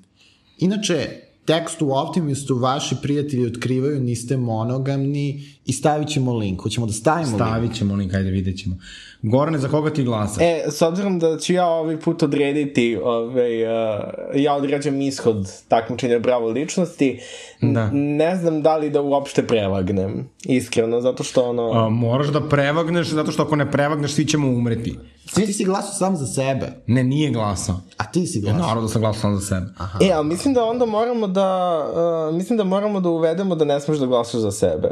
Inače, tekst u Optimistu vaši prijatelji otkrivaju niste monogamni i stavit ćemo link. Hoćemo da stavimo link. Stavit ćemo link, ajde vidjet ćemo. Gorane, za koga ti glasaš? E, s obzirom da ću ja ovaj put odrediti, ovaj, uh, ja određam ishod takmičenja bravo ličnosti, Da. ne znam da li da uopšte prevagnem, iskreno, zato što ono... A, moraš da prevagneš, zato što ako ne prevagneš, svi ćemo umreti. Ti si glasao sam za sebe, Ne, nije glasao. a ti si Ja, glasao. naravno da sam glasao sam za sebe. E, ali mislim da onda moramo da, uh, mislim da moramo da uvedemo da ne smeš da glasaš za sebe.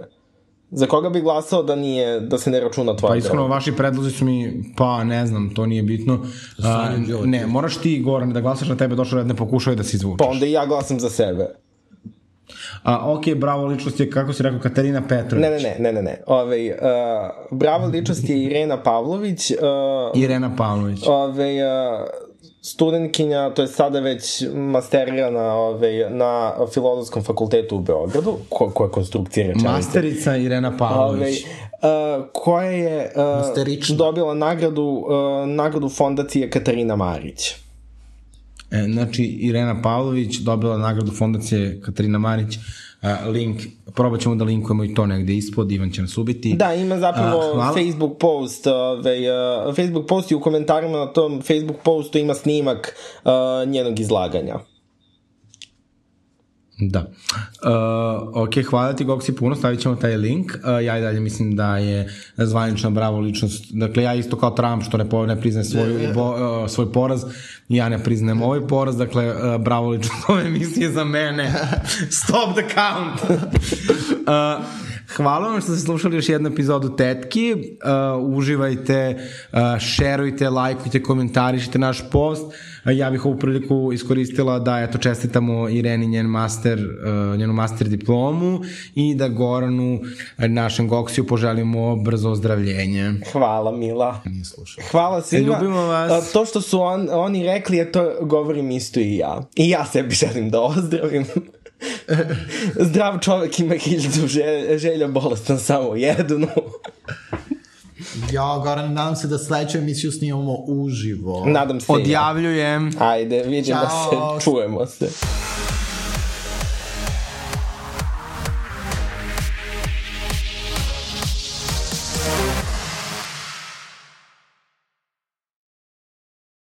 Za koga bi glasao da nije, da se ne računa tvoja Pa iskreno, vaši predlozi su mi, pa ne znam, to nije bitno. A, Đorđević. ne, moraš ti, Goran, da glasaš na tebe, došao red, ne pokušaj da se izvučeš. Pa onda i ja glasam za sebe. A, ok, bravo, ličnost je, kako si rekao, Katarina Petrović. Ne, ne, ne, ne, ne, ne. Ove, uh, bravo ličnost je Irena Pavlović, uh, Irena Pavlović. ove, uh, studentkinja, to je sada već masterirana ove, na Filozofskom fakultetu u Beogradu, ko, koja je konstrukcija rečenice. Masterica Irena Ove, Pavlović. uh, koja je uh, Masterična. dobila nagradu, uh, nagradu fondacije Katarina Marić. E, znači, Irena Pavlović dobila nagradu fondacije Katarina Marić. A, link, probat ćemo da linkujemo i to negde ispod, Ivan će nas ubiti. Da, ima zapravo hvala. Facebook post, ove, uh, Facebook post i u komentarima na tom Facebook postu ima snimak njenog izlaganja. Da. Uh, ok, hvala ti Goksi puno, stavit ćemo taj link. Uh, ja i dalje mislim da je zvanična bravo ličnost. Dakle, ja isto kao Trump što ne, po, ne priznaje svoj, bo, uh, svoj poraz, ja ne priznajem ovaj poraz, dakle, uh, bravo ličnost ove emisije za mene. Stop the count! uh, Hvala vam što ste slušali još jednu epizodu Tetki. Uh, uživajte, uh, šerujte, lajkujte, komentarišite naš post. Uh, ja bih ovu priliku iskoristila da eto čestitamo Ireni njen master, uh, njenu master diplomu i da Goranu, uh, našem Goksiju, poželimo brzo ozdravljenje. Hvala, Mila. Nije slušao. Hvala svima. Ljubimo vas. A, To što su on, oni rekli, je to govorim isto i ja. I ja sebi želim da ozdravim. Zdrav čovek ima hiljadu želja, želja bolestan samo jednu. Ja, Goran, nadam se da sledeću emisiju snimamo uživo. Nadam se i ja. Odjavljujem. Ajde, vidimo Ćao. se, čujemo se.